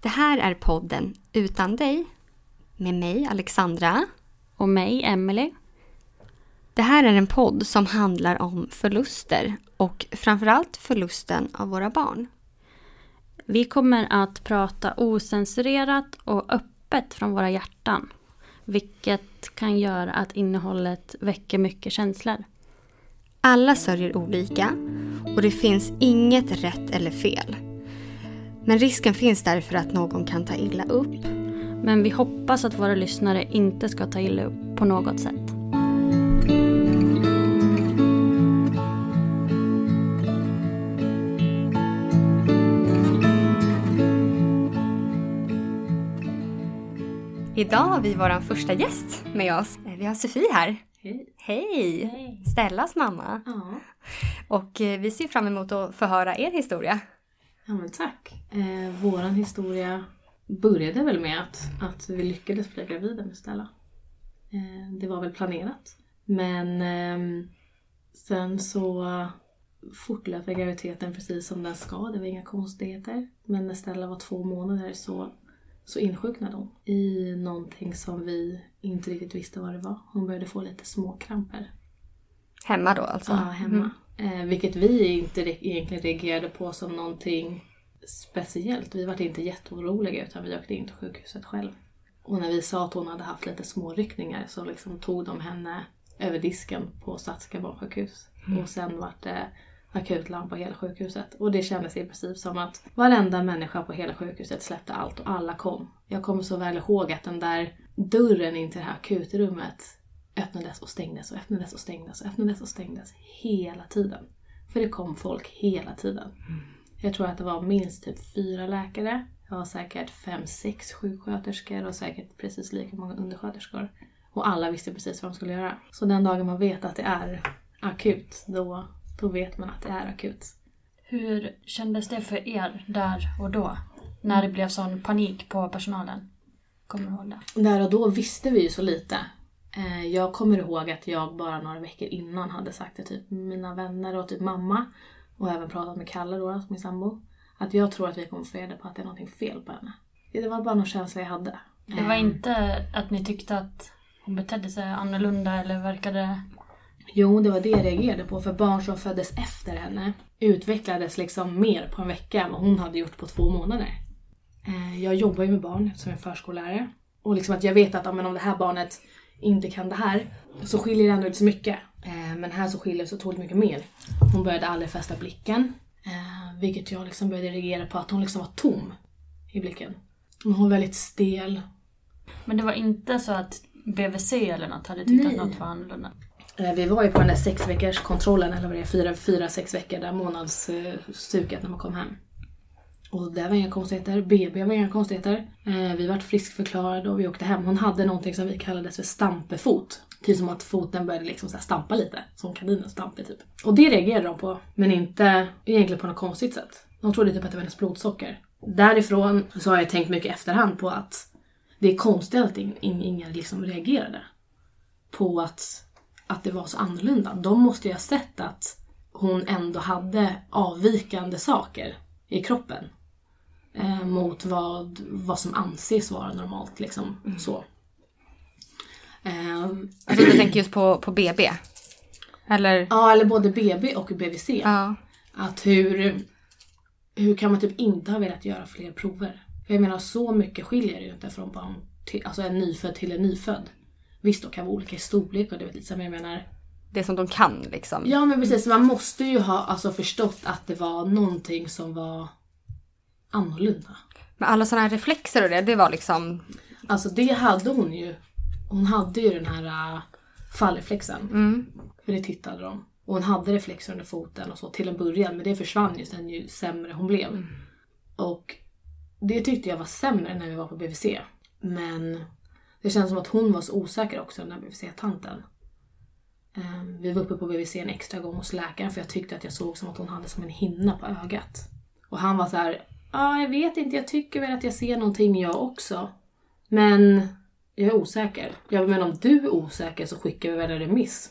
Det här är podden Utan dig med mig Alexandra. Och mig, Emily. Det här är en podd som handlar om förluster och framförallt förlusten av våra barn. Vi kommer att prata osensurerat och öppet från våra hjärtan. Vilket kan göra att innehållet väcker mycket känslor. Alla sörjer olika och det finns inget rätt eller fel. Men risken finns därför att någon kan ta illa upp. Men vi hoppas att våra lyssnare inte ska ta illa upp på något sätt. Idag har vi vår första gäst med oss. Vi har Sofie här. Hej. Hej! Stellas mamma. Ja, Och eh, vi ser fram emot att få höra er historia. Ja men tack. Eh, våran historia började väl med att, att vi lyckades bli gravida med Stella. Eh, det var väl planerat. Men ehm, sen så fortlöpte graviditeten precis som den ska. Det var inga konstigheter. Men när Stella var två månader så, så insjuknade hon i någonting som vi inte riktigt visste vad det var. Hon började få lite småkramper. Hemma då alltså? Ja, hemma. Eh, vilket vi inte re- egentligen reagerade på som någonting speciellt. Vi var inte jätteoroliga utan vi åkte in till sjukhuset själv. Och när vi sa att hon hade haft lite småryckningar så liksom tog de henne över disken på Statska barnsjukhus. Och sen var det akutlarm på hela sjukhuset. Och det kändes i princip som att varenda människa på hela sjukhuset släppte allt och alla kom. Jag kommer så väl ihåg att den där dörren in till det här akutrummet öppnades och stängdes och öppnades och stängdes och öppnades och stängdes hela tiden. För det kom folk hela tiden. Jag tror att det var minst typ fyra läkare. Det var säkert fem, sex sjuksköterskor och säkert precis lika många undersköterskor. Och alla visste precis vad de skulle göra. Så den dagen man vet att det är akut, då, då vet man att det är akut. Hur kändes det för er där och då? När det blev sån panik på personalen? Kommer du ihåg det? Där och då visste vi ju så lite. Eh, Jag kommer ihåg att jag bara några veckor innan hade sagt till typ mina vänner och typ mamma och även pratat med Kalle då, min sambo. Att jag tror att vi kommer få reda på att det är någonting fel på henne. Det var bara någon känsla jag hade. Det var Eh, inte att ni tyckte att hon betedde sig annorlunda eller verkade... Jo, det var det jag reagerade på. För barn som föddes efter henne utvecklades liksom mer på en vecka än vad hon hade gjort på två månader. Eh, Jag jobbar ju med barn som en förskollärare. Och liksom att jag vet att om det här barnet inte kan det här så skiljer det ändå inte så mycket. Eh, Men här så skiljer det så otroligt mycket mer. Hon började aldrig fästa blicken. eh, Vilket jag liksom började reagera på att hon liksom var tom i blicken. Hon var väldigt stel. Men det var inte så att BVC eller något hade tyckt Nej. att något var annorlunda? Eh, Vi var ju på den där sex veckors kontrollen, eller vad det är, fyra, fyra sex veckor, där månadsstuket när man kom hem. Och det var inga konstigheter, BB var inga konstigheter. Eh, Vi vart friskförklarade och vi åkte hem. Hon hade någonting som vi kallades för stampefot. Typ som att foten började liksom så här stampa lite, som kaninens stampe typ. Och det reagerade de på, men inte egentligen på något konstigt sätt. De trodde typ att det var hennes blodsocker. Därifrån så har jag tänkt mycket i efterhand på att det är konstigt att ingen liksom reagerade på att, att det var så annorlunda. De måste ju ha sett att hon ändå hade avvikande saker i kroppen. Eh, mot vad, vad som anses vara normalt liksom. Så. Eh, Alltså du tänker just på, på BB? Eller? ja, eller både BB och BVC. Ja. Att hur, hur kan man typ inte ha velat göra fler prover? För jag menar så mycket skiljer det ju inte från barn till, alltså en nyfödd till en nyfödd. Visst, de kan vara olika i storlek och det vet lite så, men jag menar Det som de kan liksom. Ja men precis, man måste ju ha alltså, förstått att det var någonting som var annorlunda. Men alla sådana här reflexer och det, det var liksom... Alltså det hade hon ju. Hon hade ju den här uh, fallreflexen. Mm. För det tittade de. Och hon hade reflexer under foten och så till en början men det försvann ju sen ju sämre hon blev. Och det tyckte jag var sämre när vi var på BVC. Men det känns som att hon var så osäker också den där BVC-tanten. Ehm, Vi var uppe på BVC en extra gång hos läkaren för jag tyckte att jag såg som att hon hade som en hinna på ögat. Och han var så här, ja jag vet inte, jag tycker väl att jag ser någonting jag också. Men jag är osäker. Ja men om du är osäker så skickar vi väl en remiss.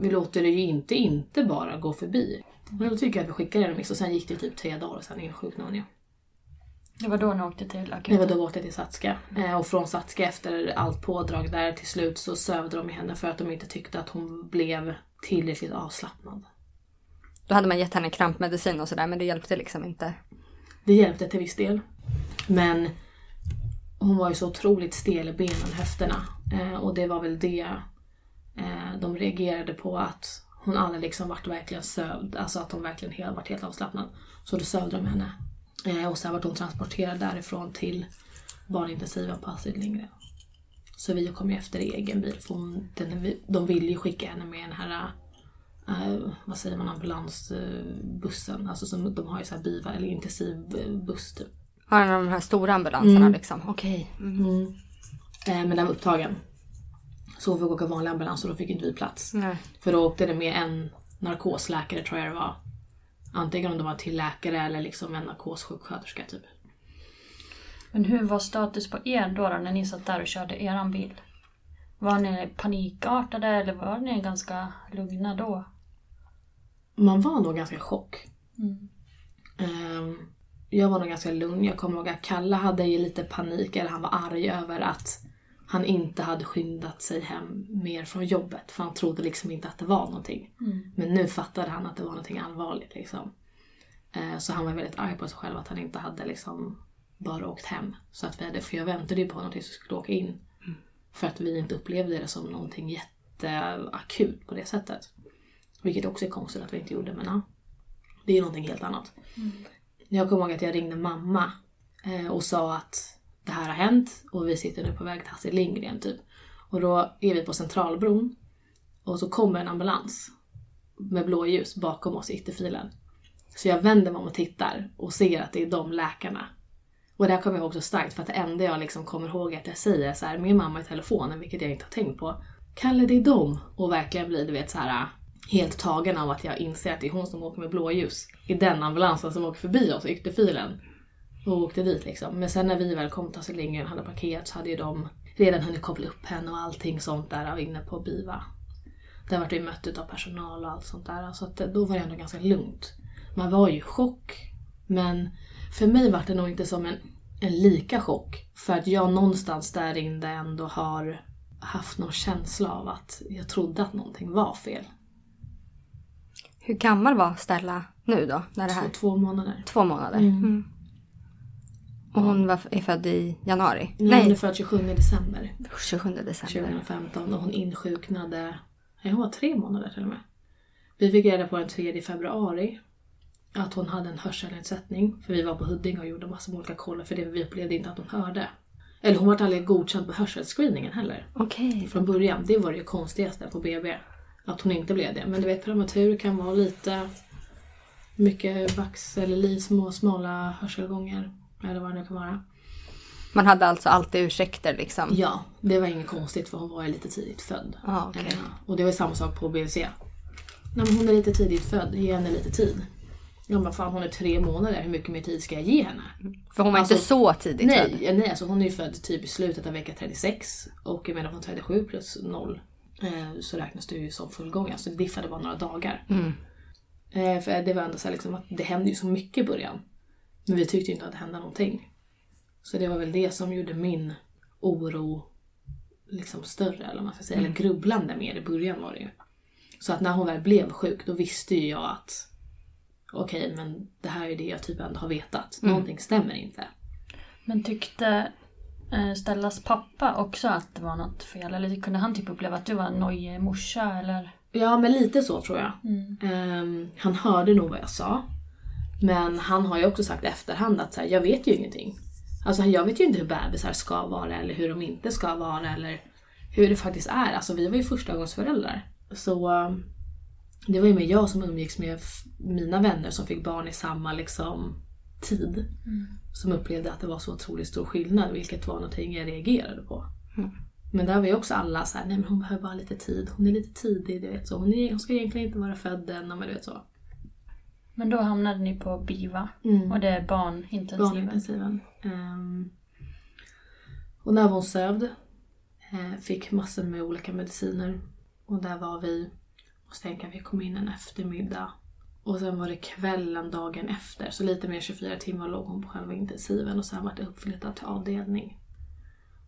Vi låter det ju inte inte bara gå förbi. Men då tycker jag att vi skickar en remiss och sen gick det typ tre dagar och sen insjuknade hon ju. Det var då ni åkte till Det var akuten? då vi åkte till Satska. Eh, och från Satska efter allt pådrag där till slut så sövde de henne för att de inte tyckte att hon blev tillräckligt avslappnad. Då hade man gett henne krampmedicin och sådär men det hjälpte liksom inte. Det hjälpte till viss del. Men hon var ju så otroligt stel i benen, höfterna. Eh, och det var väl det eh, de reagerade på att hon aldrig liksom vart verkligen sövd. Alltså att hon verkligen helt, vart helt avslappnad. Så då sövde de henne. Eh, och sen vart hon transporterad därifrån till barnintensiven på Astrid Lindgren. Så vi kom ju efter i egen bil. För hon, den, de ville ju skicka henne med den här eh, vad säger man, ambulansbussen. Alltså som, de har ju så här biva eller intensivbuss typ. Har av de här stora ambulanserna Mm. liksom. Okej. Eh, men den var upptagen. Så fick åka vanlig ambulans och då fick inte vi plats. Nej. För då åkte det med en narkosläkare tror jag det var. Antingen om det var till läkare eller liksom en narkossjuksköterska typ. Men hur var status på er då, då när ni satt där och körde eran bil? Var ni panikartade eller var ni ganska lugna då? Man var nog ganska i chock. Mm. Ehm, jag var nog ganska lugn. Jag kommer ihåg att Kalle hade ju lite panik, eller han var arg över att han inte hade skyndat sig hem mer från jobbet. För han trodde liksom inte att det var någonting. Men nu fattade han att det var någonting allvarligt liksom. Eh, Så han var väldigt arg på sig själv att han inte hade liksom bara åkt hem. Så att vi hade, för jag väntade ju på någonting som skulle åka in. För att vi inte upplevde det som någonting jätteakut på det sättet. Vilket också är konstigt att vi inte gjorde men ja. Det är någonting helt annat. Jag kommer ihåg att jag ringde mamma eh, och sa att det här har hänt och vi sitter nu på väg till Astrid Lindgren typ. Och då är vi på Centralbron och så kommer en ambulans med blåljus bakom oss i ytterfilen. Så jag vänder mig om och tittar och ser att det är de läkarna. Och det här kommer jag ihåg så starkt för att det enda jag liksom kommer ihåg är att jag säger så här min mamma i telefonen, vilket jag inte har tänkt på. Kalle det är dem! Och verkligen blir du vet så här helt tagen av att jag inser att det är hon som åker med blåljus i den ambulansen som åker förbi oss i ytterfilen. Och åkte dit liksom. Men sen när vi väl kom alltså, till Astrid Lindgren hade parkerat så hade ju de redan hunnit koppla upp henne och allting sånt där inne på BIVA. Där vart vi mött av personal och allt sånt där. Så att då var det ändå ganska lugnt. Man var ju i chock. Men för mig var det nog inte som en, en lika chock. För att jag någonstans där inne ändå har haft någon känsla av att jag trodde att någonting var fel. Hur gammal var Stella nu då? När det här? Två, två månader. Två månader. Mm. Och hon var, är född i januari? Nej. Hon är född 27 december 27 december. 2015 och hon insjuknade, nej hon var tre månader till och med. Vi fick reda på den 3 februari att hon hade en hörselnedsättning. För vi var på Huddinge och gjorde massa olika koller för det vi upplevde inte att hon hörde. Eller hon var aldrig godkänd på hörselscreeningen heller. Okej. Från början. Det var det konstigaste på BB. Att hon inte blev det. Men du vet prematur kan vara lite mycket vax eller li, små smala hörselgångar. Eller vad det nu kan vara. Man hade alltså alltid ursäkter liksom? Ja, det var inget konstigt för hon var lite tidigt född. Okej. Eh, Och det var samma sak på BVC. Nej, hon är lite tidigt född, ge henne lite tid. Jag bara, fan hon är tre månader, hur mycket mer tid ska jag ge henne? För hon var Alltså, inte så tidigt Nej, född? ja, nej alltså hon är ju född typ i slutet av vecka 36 och jag menar från 37 plus 0 eh, så räknas det ju som fullgång. Alltså det diffade bara några dagar. Eh, för det var ändå så här liksom att det hände ju så mycket i början. Men vi tyckte ju inte att det hände någonting. Så det var väl det som gjorde min oro liksom större, eller man ska säga. Eller grubblande mer i början var det ju. Så att när hon väl blev sjuk, då visste ju jag att okej, men det här är det jag typ ändå har vetat. Någonting stämmer inte. Men tyckte eh, Stellas pappa också att det var något fel? Eller kunde han typ uppleva att du var en nojig morsa eller? Ja, men lite så tror jag. Ehm, han hörde nog vad jag sa. Men han har ju också sagt i efterhand att så här, jag vet ju ingenting. Alltså jag vet ju inte hur bebisar ska vara eller hur de inte ska vara eller hur det faktiskt är. Alltså vi var ju förstagångsföräldrar. Så um, det var ju mer jag som umgicks med mina vänner som fick barn i samma liksom, tid. Som upplevde att det var så otroligt stor skillnad, vilket var någonting jag reagerade på. Men där var ju också alla så här, nej men hon behöver bara lite tid, hon är lite tidig, du vet så. Hon, är, hon ska egentligen inte vara född än, men du vet så. Men då hamnade ni på BIVA Mm. och det är barnintensiven. Barnintensiven. Um, och där var hon sövd. Eh, fick massor med olika mediciner. Och där var vi, måste tänka, vi kom in en eftermiddag. Och sen var det kvällen dagen efter. Så lite mer 24 timmar låg hon på själva intensiven och sen var det uppflyttat till avdelning.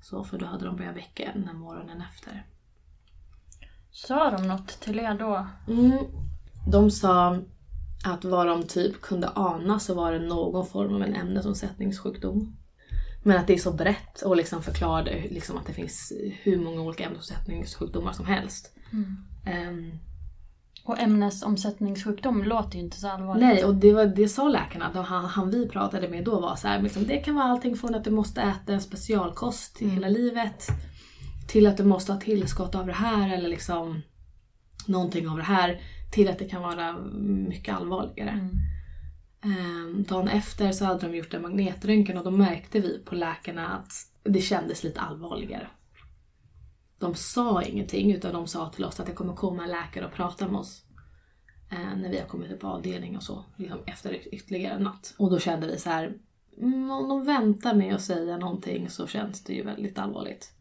Så för då hade de börjat väcka henne morgonen efter. Sa de något till er då? Mm. De sa att vad de typ kunde ana så var det någon form av en ämnesomsättningssjukdom. Men att det är så brett och liksom förklarade liksom att det finns hur många olika ämnesomsättningssjukdomar som helst. Ehm, Och ämnesomsättningssjukdom låter ju inte så allvarligt. nej, och det, var, det sa läkarna, då han, han vi pratade med då var så här, liksom, det kan vara allting från att du måste äta en specialkost i hela livet till att du måste ha tillskott av det här eller liksom någonting av det här till att det kan vara mycket allvarligare. Ehm, dagen efter så hade de gjort en magnetröntgen och då märkte vi på läkarna att det kändes lite allvarligare. De sa ingenting utan de sa till oss att det kommer komma en läkare och prata med oss. Eh, när vi har kommit upp på avdelning och så. Liksom efter ytterligare en natt. Och då kände vi så här. Mm, om de väntar med att säga någonting så känns det ju väldigt allvarligt.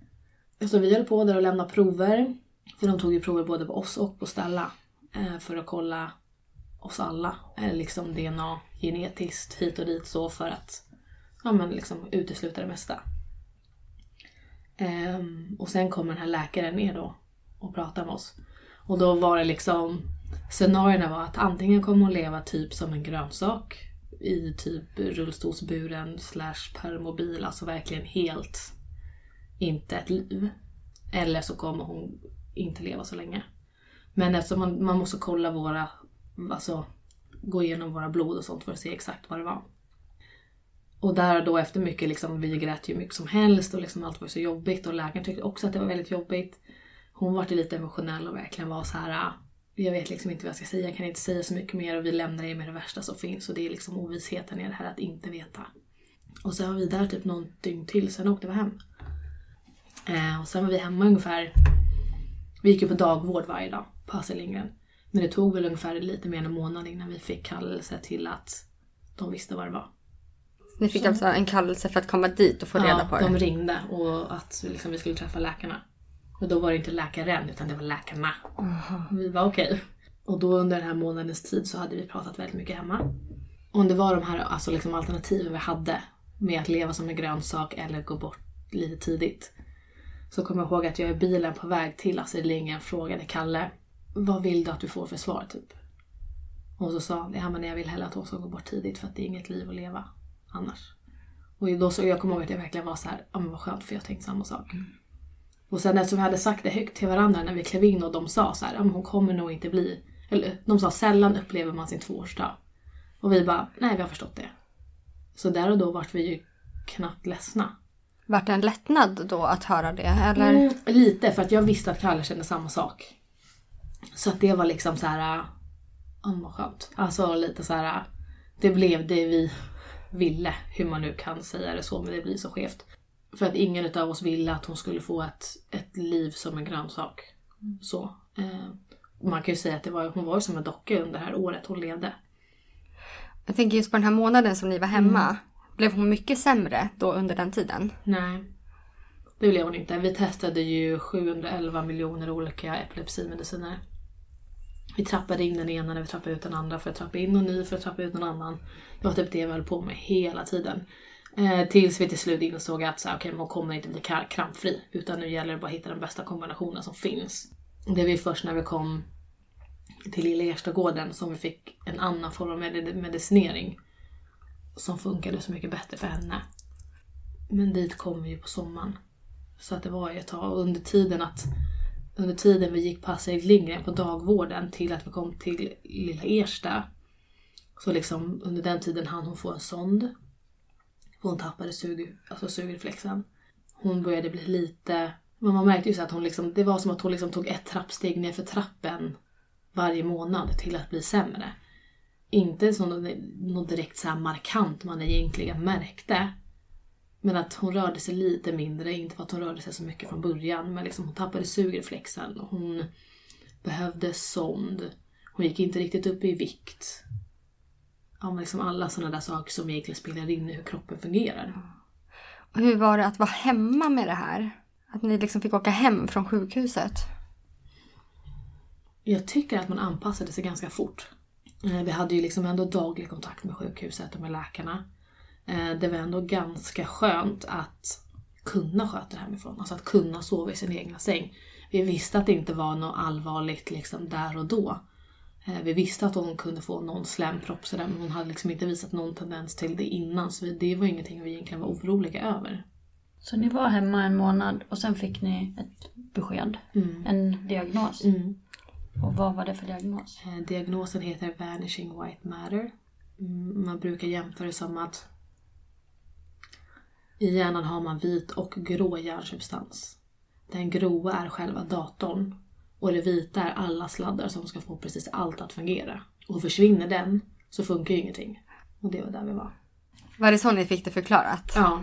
Så vi höll på där och lämnade prover. För de tog ju prover både på oss och på Stella. Eh, för att kolla oss alla. Eh, liksom DNA, genetiskt hit och dit så för att ja, men liksom utesluta det mesta. Um, och sen kommer den här läkaren ner då och pratar med oss. Och då var det liksom Scenarierna var att antingen kommer hon leva typ som en grönsak i typ rullstolsburen slash permobil, alltså verkligen helt inte ett liv. Eller så kommer hon inte leva så länge. Men eftersom man, man måste kolla våra, alltså gå igenom våra blod och sånt för att se exakt vad det var. Och där då efter mycket, liksom, vi grät ju mycket som helst och liksom allt var så jobbigt och läkaren tyckte också att det var väldigt jobbigt. Hon var lite emotionell och verkligen var så här. Ah, jag vet liksom inte vad jag ska säga, jag kan inte säga så mycket mer och vi lämnar er med det värsta som finns och det är liksom ovissheten i det här att inte veta. Och så var vi där typ någon dygn till, sen åkte vi hem. Eh, och sen var vi hemma ungefär, vi gick ju på dagvård varje dag på Astrid Lindgren. Men det tog väl ungefär lite mer än en månad innan vi fick kallelse till att de visste vad det var. Ni fick alltså en kallelse för att komma dit och få reda på ja, de det. ringde och att liksom, vi skulle träffa läkarna. Och då var det inte läkaren utan det var läkarna. Och vi var okej. Och då under den här månadens tid så hade vi pratat väldigt mycket hemma. Om det var de här alltså, liksom, alternativen vi hade med att leva som en grönsak eller gå bort lite tidigt. Så kommer jag ihåg att jag i bilen på väg till Astrid Lindgren frågade Kalle Vad vill du att du får för svar typ? Och så sa han, ja men jag vill hellre att hon ska gå bort tidigt för att det är inget liv att leva annars. Och då så jag kommer ihåg att jag verkligen var så här, ja men vad skönt för jag tänkte samma sak. Och sen eftersom vi hade sagt det högt till varandra när vi klev in och de sa så här, ja men hon kommer nog inte bli, eller de sa sällan upplever man sin tvåårsdag. Och vi bara, nej vi har förstått det. Så där och då vart vi ju knappt ledsna. Vart det en lättnad då att höra det? Eller? Mm, lite, för att jag visste att Kalle kände samma sak. Så att det var liksom så här, ja vad skönt. Alltså lite så här, det blev det vi ville, hur man nu kan säga det så, men det blir så skevt. För att ingen av oss ville att hon skulle få ett, ett liv som en grönsak. Så. Eh, man kan ju säga att det var, hon var som en docka under det här året hon levde. Jag tänker just på den här månaden som ni var hemma. Mm. Blev hon mycket sämre då under den tiden? Nej. Det blev hon inte. Vi testade ju 711 miljoner olika epilepsimediciner. Vi trappade in den ena när vi trappade ut den andra för att trappa in någon ny för att trappa ut någon annan. Det var typ det vi höll på med hela tiden. Eh, tills vi till slut insåg att så här, okay, man hon kommer inte bli krampfri. Utan nu gäller det bara att hitta den bästa kombinationen som finns. Det var först när vi kom till Lilla Erstagården som vi fick en annan form av med- medicinering. Som funkade så mycket bättre för henne. Men dit kom vi ju på sommaren. Så att det var ju ett tag. Och under tiden att under tiden vi gick på Astrid Lindgren på dagvården till att vi kom till Lilla Ersta. Så liksom under den tiden hann hon få en sond. Hon tappade sug, alltså sugreflexen. Hon började bli lite... Men man märkte ju så att hon liksom, det var som att hon liksom tog ett trappsteg ner för trappen varje månad till att bli sämre. Inte som något direkt så här markant man egentligen märkte. Men att hon rörde sig lite mindre, inte för att hon rörde sig så mycket från början. Men liksom hon tappade sugreflexen. Hon behövde sond. Hon gick inte riktigt upp i vikt. Ja, men liksom alla sådana där saker som egentligen spelar in i hur kroppen fungerar. Och hur var det att vara hemma med det här? Att ni liksom fick åka hem från sjukhuset? Jag tycker att man anpassade sig ganska fort. Eh, Vi hade ju liksom ändå daglig kontakt med sjukhuset och med läkarna. Eh, Det var ändå ganska skönt att kunna sköta det hemifrån. Alltså att kunna sova i sin egna säng. Vi visste att det inte var något allvarligt liksom där och då. Eh, Vi visste att hon kunde få någon slempropp sådär men hon hade liksom inte visat någon tendens till det innan så det var ingenting vi egentligen var oroliga över. Så ni var hemma en månad och sen fick ni ett besked. En diagnos. Mm. Och vad var det för diagnos? Eh, Diagnosen heter Vanishing White Matter. Mm, Man brukar jämföra det som att i hjärnan har man vit och grå hjärnsubstans. Den gråa är själva datorn och det vita är alla sladdar som ska få precis allt att fungera. Och försvinner den så funkar ju ingenting. Och det var där vi var. Var det så ni fick det förklarat? Ja,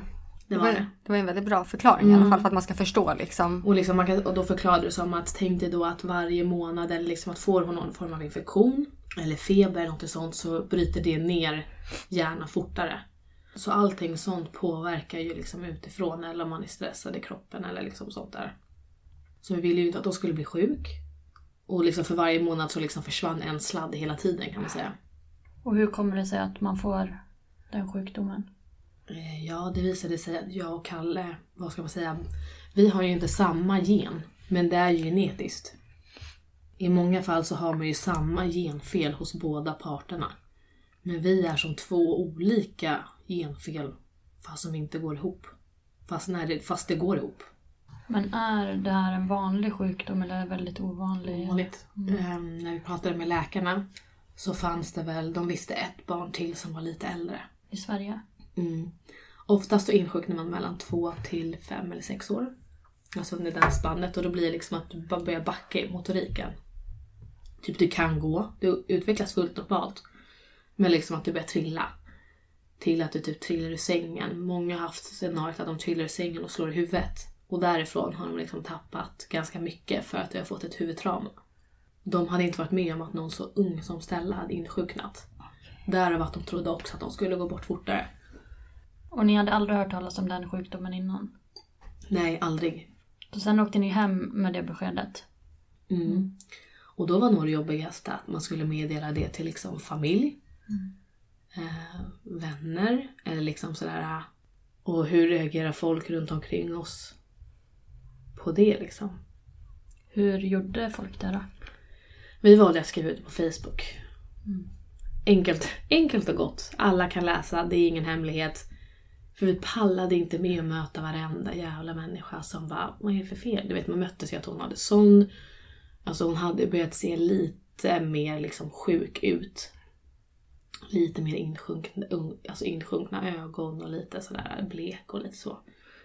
det var det. det var en väldigt bra förklaring i alla fall för att man ska förstå liksom. Och, liksom man kan, och då förklarade det som att tänk dig då att varje månad eller liksom att får hon någon form av infektion eller feber eller något sånt så bryter det ner hjärnan fortare. Så allting sånt påverkar ju liksom utifrån eller om man är stressad i kroppen eller liksom sånt där. Så vi ville ju inte att de skulle bli sjuk. Och liksom för varje månad så liksom försvann en sladd hela tiden kan man säga. Och hur kommer det sig att man får den sjukdomen? Eh, Ja, det visade sig att jag och Kalle, vad ska man säga, vi har ju inte samma gen, men det är ju genetiskt. I många fall så har man ju samma genfel hos båda parterna. Men vi är som två olika genfel, fast som inte går ihop. Fast, när det, fast det går ihop. Men är det här en vanlig sjukdom eller är det väldigt ovanlig? Vanligt. Ehm, när vi pratade med läkarna så fanns det väl, de visste ett barn till som var lite äldre. I Sverige? Mm. Oftast så insjuknar man mellan två till fem eller sex år. Alltså under det spannet och då blir det liksom att du börjar backa i motoriken. Typ du kan gå, du utvecklas fullt normalt. Men liksom att du börjar trilla. Till att du typ trillar ur sängen. Många har haft scenariot att de trillar ur sängen och slår i huvudet. Och därifrån har de liksom tappat ganska mycket för att de har fått ett huvudtrauma. De hade inte varit med om att någon så ung som Stella hade insjuknat. Därav att de trodde också att de skulle gå bort fortare. Och ni hade aldrig hört talas om den sjukdomen innan? Nej, aldrig. Så sen åkte ni hem med det beskedet? Mm. Och då var nog det jobbigaste att man skulle meddela det till liksom familj, eh, vänner eller liksom sådär. Och hur reagerar folk runt omkring oss på det liksom? Hur gjorde folk det då? Vi valde att skriva ut på Facebook. Enkelt, enkelt och gott. Alla kan läsa, det är ingen hemlighet. För vi pallade inte med att möta varenda jävla människa som bara, vad är det för fel? Du vet, man möttes ju att hon hade sån. Alltså hon hade börjat se lite mer liksom sjuk ut. Lite mer insjunkna, alltså insjunkna ögon och lite sådär blek och lite så.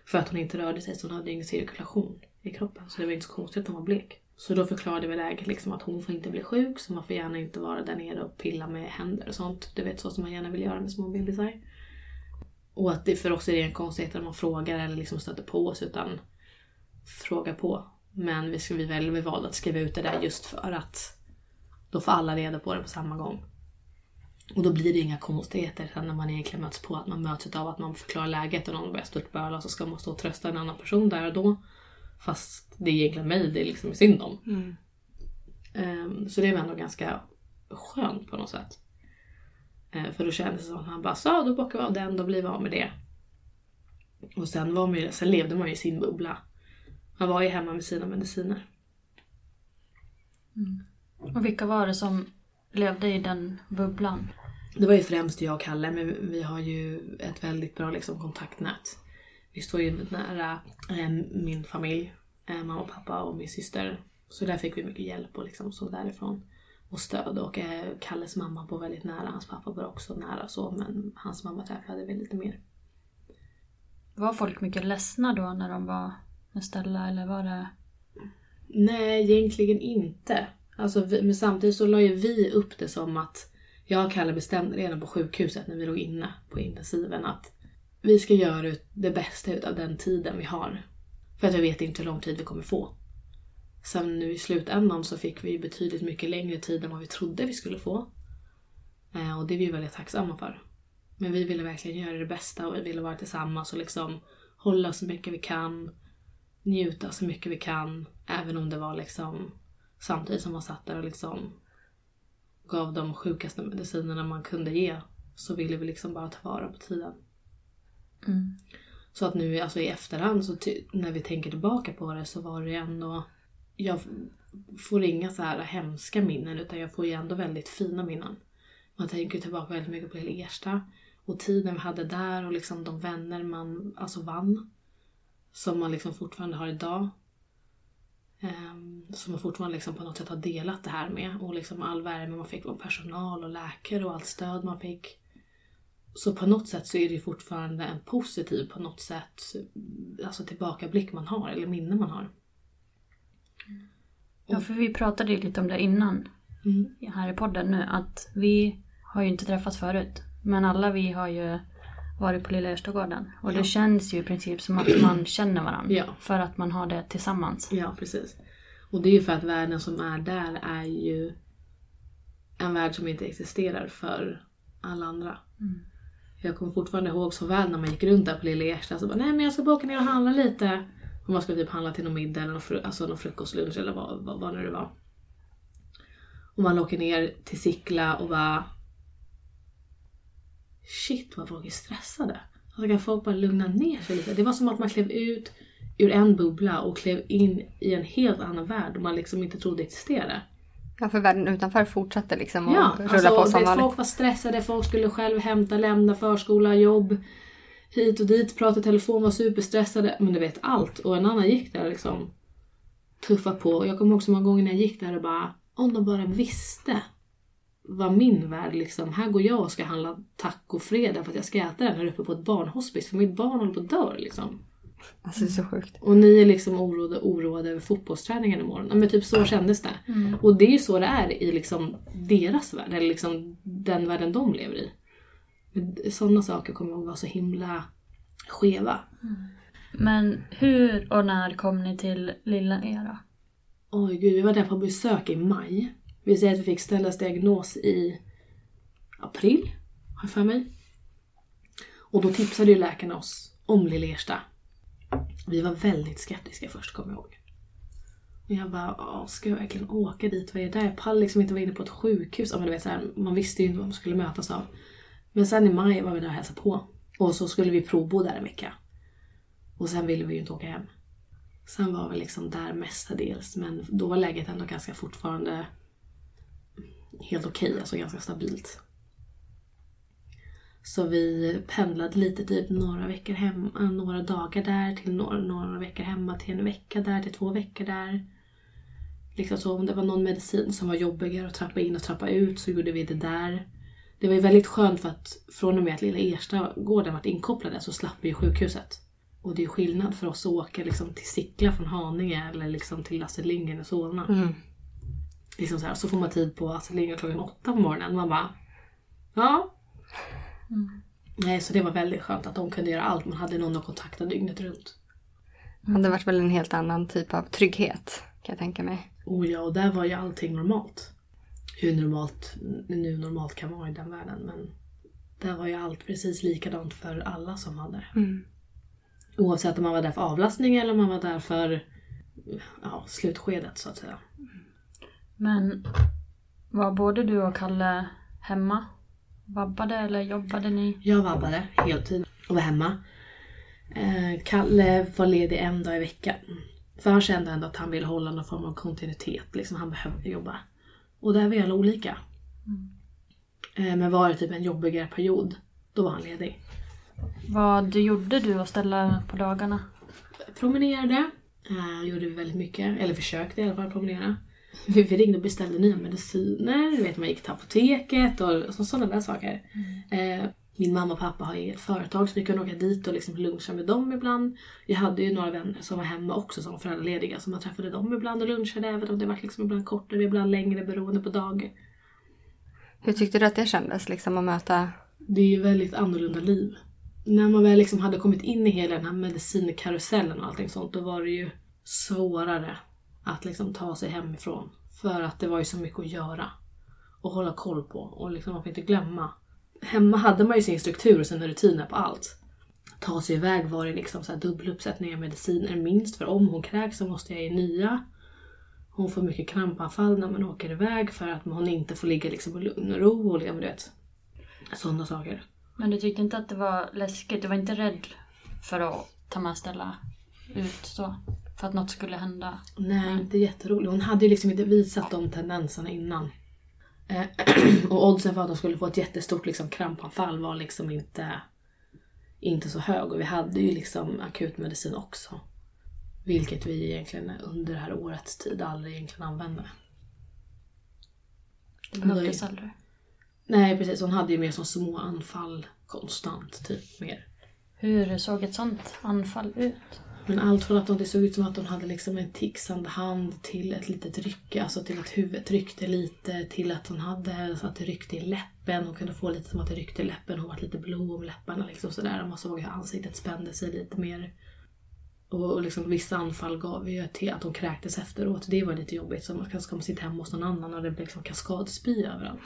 För att hon inte rörde sig så hon hade ingen cirkulation i kroppen. Så det var inte så konstigt att hon var blek. Så då förklarade vi läget liksom att hon får inte bli sjuk så man får gärna inte vara där nere och pilla med händer och sånt. Du vet så som man gärna vill göra med små bebisar. Och att det för oss är det en konstighet att man frågar eller liksom stöter på oss utan fråga på. Men vi, ska, vi, väl, vi valde att skriva ut det där just för att då får alla reda på det på samma gång. Och då blir det inga konstigheter sen när man egentligen möts på att man möts av att man förklarar läget och någon börjar störtböla så ska man stå och trösta en annan person där och då. Fast det är egentligen mig det är liksom synd om. Ehm, så det var ändå ganska skönt på något sätt. Eh, för då kändes det som att han bara sa då bockar vi av den, då blir vi av med det. Och sen, var man ju, sen levde man ju i sin bubbla. Man var ju hemma med sina mediciner. Och vilka var det som levde i den bubblan? Det var ju främst jag och Kalle, men vi har ju ett väldigt bra liksom, kontaktnät. Vi står ju nära eh, min familj, eh, mamma och pappa och min syster. Så där fick vi mycket hjälp och liksom så därifrån. Och stöd. Och eh, Kalles mamma bor väldigt nära, hans pappa bor också nära så, men hans mamma träffade vi lite mer. Var folk mycket ledsna då när de var med Stella eller var det... Nej, egentligen inte. Alltså, vi, men samtidigt så la ju vi upp det som att jag och Kalle bestämde redan på sjukhuset när vi låg inne på intensiven att vi ska göra det bästa av den tiden vi har. För att vi vet inte hur lång tid vi kommer få. Sen nu i slutändan så fick vi ju betydligt mycket längre tid än vad vi trodde vi skulle få. Eh, och det är vi väldigt tacksamma för. Men vi ville verkligen göra det bästa och vi ville vara tillsammans och liksom hålla så mycket vi kan. Njuta så mycket vi kan. Även om det var liksom samtidigt som man satt där och liksom gav de sjukaste medicinerna man kunde ge. Så ville vi liksom bara ta vara på tiden. Så att nu alltså i efterhand så när vi tänker tillbaka på det så var det ändå jag får inga så här hemska minnen utan jag får ju ändå väldigt fina minnen. Man tänker tillbaka väldigt mycket på Lilla Ersta och tiden vi hade där och liksom de vänner man alltså vann. Som man liksom fortfarande har idag. Um, som man fortfarande liksom på något sätt har delat det här med och liksom all värme man fick från personal och läkare och allt stöd man fick. Så på något sätt så är det fortfarande en positiv på något sätt alltså tillbakablick man har eller minne man har. Ja, för vi pratade ju lite om det innan Mm. här i podden nu. Att vi har ju inte träffats förut. Men alla vi har ju varit på Lilla Erstagården. Och det känns ju i princip som att man känner varandra. Ja. För att man har det tillsammans. Ja, precis. Och det är ju för att världen som är där är ju en värld som inte existerar för alla andra. Jag kommer fortfarande ihåg så väl när man gick runt där på Lilla Ersta så bara nej men jag ska bara åka ner och handla lite. Och man skulle typ handla till någon middag eller någon, fru- alltså någon frukostlunch eller vad, vad, vad nu det var. Och man åker ner till Sickla och bara Shit vad folk är stressade. Alltså kan folk bara lugna ner sig lite? Det var som att man klev ut ur en bubbla och klev in i en helt annan värld man liksom inte trodde existerade. Ja, för världen utanför fortsatte liksom att Ja, rulla alltså, på som vanligt. folk var stressade, folk skulle själv hämta, lämna förskola, jobb, hit och dit, prata i telefon, var superstressade. Men du vet allt. Och en annan gick där liksom tuffa på. Jag kommer också många gånger när jag gick där och bara, om de bara visste vad min värld liksom, här går jag och ska handla tacofredag för att jag ska äta den här uppe på ett barnhospice för mitt barn håller på att dö liksom. Alltså det är så sjukt. Och ni är liksom oroade, oroade över fotbollsträningen imorgon. Men typ så kändes det. Och det är ju så det är i liksom deras värld, eller liksom den världen de lever i. Sådana saker kommer jag ihåg var så himla skeva. Men hur och när kom ni till Lilla Era? Oj gud, vi var där på besök i maj. Vi säger att vi fick ställas diagnos i april, har jag för mig. Och då tipsade ju läkarna oss om Lille Ersta. Vi var väldigt skeptiska först, kommer jag ihåg. Och jag bara, ska jag verkligen åka dit? Vad är det där? Jag pallar liksom inte vara inne på ett sjukhus. Ja, men du vet, så här, man visste ju inte vad man skulle mötas av. Men sen i maj var vi där och hälsade på. Och så skulle vi provbo där en vecka. Och sen ville vi ju inte åka hem. Sen var vi liksom där mestadels, men då var läget ändå ganska fortfarande helt okej, alltså ganska stabilt. Så vi pendlade lite, typ några veckor hem, äh, några dagar där till några, några veckor hemma till en vecka där till två veckor där. Liksom så om det var någon medicin som var jobbigare att trappa in och trappa ut så gjorde vi det där. Det var ju väldigt skönt för att från och med att lilla Erstagården varit inkopplade så slapp vi ju sjukhuset. Och det är ju skillnad för oss att åka liksom till Sickla från Haninge eller liksom till Astrid Lindgren i Solna. Mm. Liksom så, här, så får man tid på Astrid Lindgren klockan åtta på morgonen. Man bara, ja. Nej, så det var väldigt skönt att de kunde göra allt. Man hade någon att kontakta dygnet runt. Det hade varit väl en helt annan typ av trygghet kan jag tänka mig. Oh ja, och där var ju allting normalt. Hur normalt nu normalt kan vara i den världen. Men där var ju allt precis likadant för alla som hade det. Oavsett om man var där för avlastning eller om man var där för ja, slutskedet så att säga. Men var både du och Kalle hemma? Vabbade eller jobbade ni? Jag vabbade heltid och var hemma. Eh, Kalle var ledig en dag i veckan. För han kände ändå att han ville hålla någon form av kontinuitet. Liksom han behövde jobba. Och där var alla olika. Eh, men var det typ en jobbigare period, då var han ledig. Vad gjorde du och ställa på dagarna? Promenerade. Eh, gjorde vi väldigt mycket. Eller försökte i alla fall promenera. Vi vi ringde och beställde nya mediciner. Du vet, man gick till apoteket och så, sådana där saker. Eh, Min mamma och pappa har eget företag så vi kunde åka dit och liksom luncha med dem ibland. Jag hade ju några vänner som var hemma också som var föräldralediga så man träffade dem ibland och lunchade även om det var liksom ibland kortare, ibland längre beroende på dag. Hur tyckte du att det kändes liksom att möta? Det är ju väldigt annorlunda liv. När man väl liksom hade kommit in i hela den här medicinkarusellen och allting sånt då var det ju svårare att liksom ta sig hemifrån. För att det var ju så mycket att göra. Och hålla koll på. Och liksom man får inte glömma. Hemma hade man ju sin struktur och sina rutiner på allt. Ta sig iväg var det liksom så här dubbeluppsättningar mediciner minst. För om hon kräks så måste jag ge nya. Hon får mycket krampanfall när man åker iväg för att hon inte får ligga liksom i lugn och ro och liksom, du vet. Sådana saker. Men du tyckte inte att det var läskigt? Du var inte rädd för att ta med Stella ut så? För att något skulle hända? Nej, inte jätterolig. Hon hade ju liksom inte visat de tendenserna innan. Eh, och oddsen för att hon skulle få ett jättestort liksom, krampanfall var liksom inte, inte så hög. Och vi hade ju liksom akutmedicin också. Vilket vi egentligen under det här årets tid aldrig egentligen använde. Det behövdes aldrig. Nej precis, hon hade ju mer som små anfall konstant. Typ mer. Hur såg ett sånt anfall ut? Men allt från att det såg ut som att hon hade liksom en tixande hand till ett litet rycke, alltså till att huvudet ryckte lite, till att hon hade så att det ryckte i läppen. Hon kunde få lite som att det ryckte i läppen, hon var lite blå om läpparna liksom sådär. Och man såg hur ansiktet spände sig lite mer. Och, och liksom, vissa anfall gav ju till att hon kräktes efteråt. Det var lite jobbigt. Så man kanske kommer sitta hemma hos någon annan och det blev liksom kaskadspy överallt.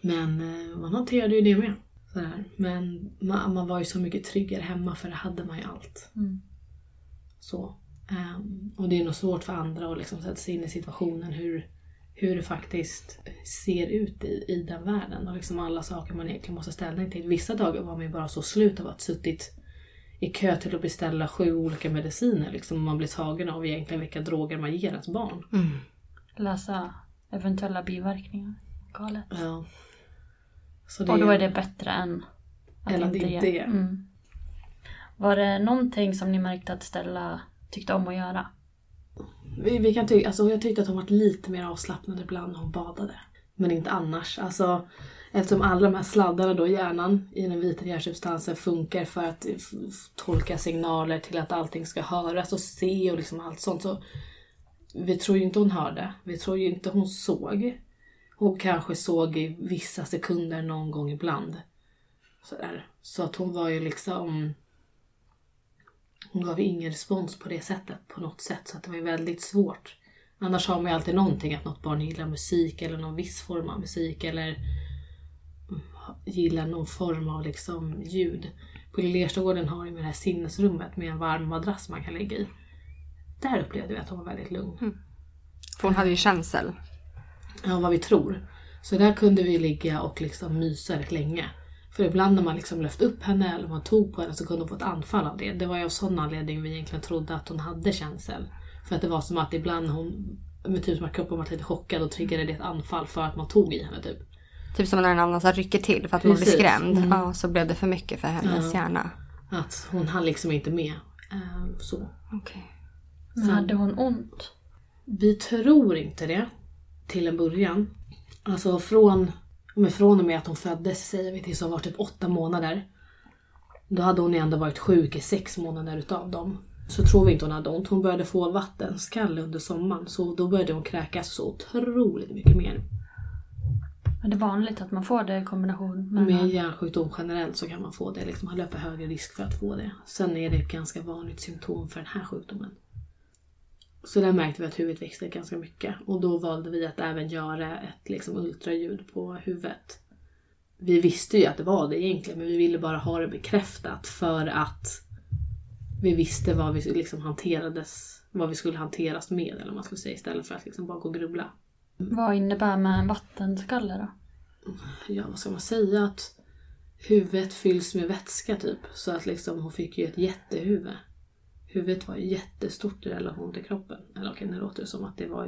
Men eh, man hanterade ju det med. Sådär. Men man, man var ju så mycket tryggare hemma för det hade man ju allt. Mm. Så. Ehm, och det är nog svårt för andra att liksom sätta sig in i situationen hur, hur det faktiskt ser ut i, i den världen. Och liksom alla saker man egentligen måste ställa till. Vissa dagar var man ju bara så slut av att suttit i kö till att beställa sju olika mediciner. Liksom, man blir tagen av egentligen vilka droger man ger ens barn. Läsa eventuella biverkningar. Galet. Ja. Och då är det bättre än att Än att inte inte ge. ge. Mm. Var det någonting som ni märkte att Stella tyckte om att göra? vi, vi kan ty- alltså, jag tyckte att hon var lite mer avslappnad ibland när hon badade. Men inte annars. Alltså, eftersom alla de här sladdarna då i hjärnan i den vita hjärnsubstansen funkar för att tolka signaler till att allting ska höras och se och liksom allt sånt. Så vi tror ju inte hon hörde. Vi tror ju inte hon såg. Hon kanske såg i vissa sekunder någon gång ibland. Sådär. Så att hon var ju liksom... Hon gav ingen respons på det sättet på något sätt. Så att det var väldigt svårt. Annars har man ju alltid någonting att något barn gillar musik eller någon viss form av musik eller mm, gillar någon form av liksom ljud. På Lilla Erstagården har ju det här sinnesrummet med en varm madrass man kan lägga i. Där upplevde vi att hon var väldigt lugn. För hon hade ju känsel. Ja, vad vi tror. Så där kunde vi ligga och liksom mysa rätt länge. För ibland när man liksom lyfte upp henne eller man tog på henne så kunde hon få ett anfall av det. Det var ju av sån anledning vi egentligen trodde att hon hade känsel. För att det var som att ibland hon, med typ som att kroppen var lite chockad och triggade det ett anfall för att man tog i henne typ. Typ som när en annan så rycker till för att man blir Precis. skrämd. Mm. Ja, så blev det för mycket för hennes Ja. hjärna. Att hon hann liksom inte med. Eh, så. Okej. Men hade hon ont? Vi tror inte det. Till en början. Alltså från, men från och med att hon föddes säger vi tills hon var typ åtta månader. Då hade hon ändå varit sjuk i sex månader utav dem. Så tror vi inte hon hade ont. Hon började få vattenskalle under sommaren. Så då började hon kräkas så otroligt mycket mer. Är det vanligt att man får det i kombination med... Med hjärnsjukdom generellt så kan man få det. Liksom, man löper högre risk för att få det. Sen är det ett ganska vanligt symptom för den här sjukdomen. Så där märkte vi att huvudet växte ganska mycket. Och då valde vi att även göra ett liksom, ultraljud på huvudet. Vi visste ju att det var det egentligen men vi ville bara ha det bekräftat för att vi visste vad vi liksom hanterades, vad vi skulle hanteras med eller vad man skulle säga istället för att liksom bara gå och grubbla. Vad innebär med en vattenskalle då? ja vad ska man säga, att huvudet fylls med vätska typ. Så att liksom hon fick ju ett jättehuvud. Huvudet var ju jättestort i relation till kroppen. Eller okej, nu låter det som att det var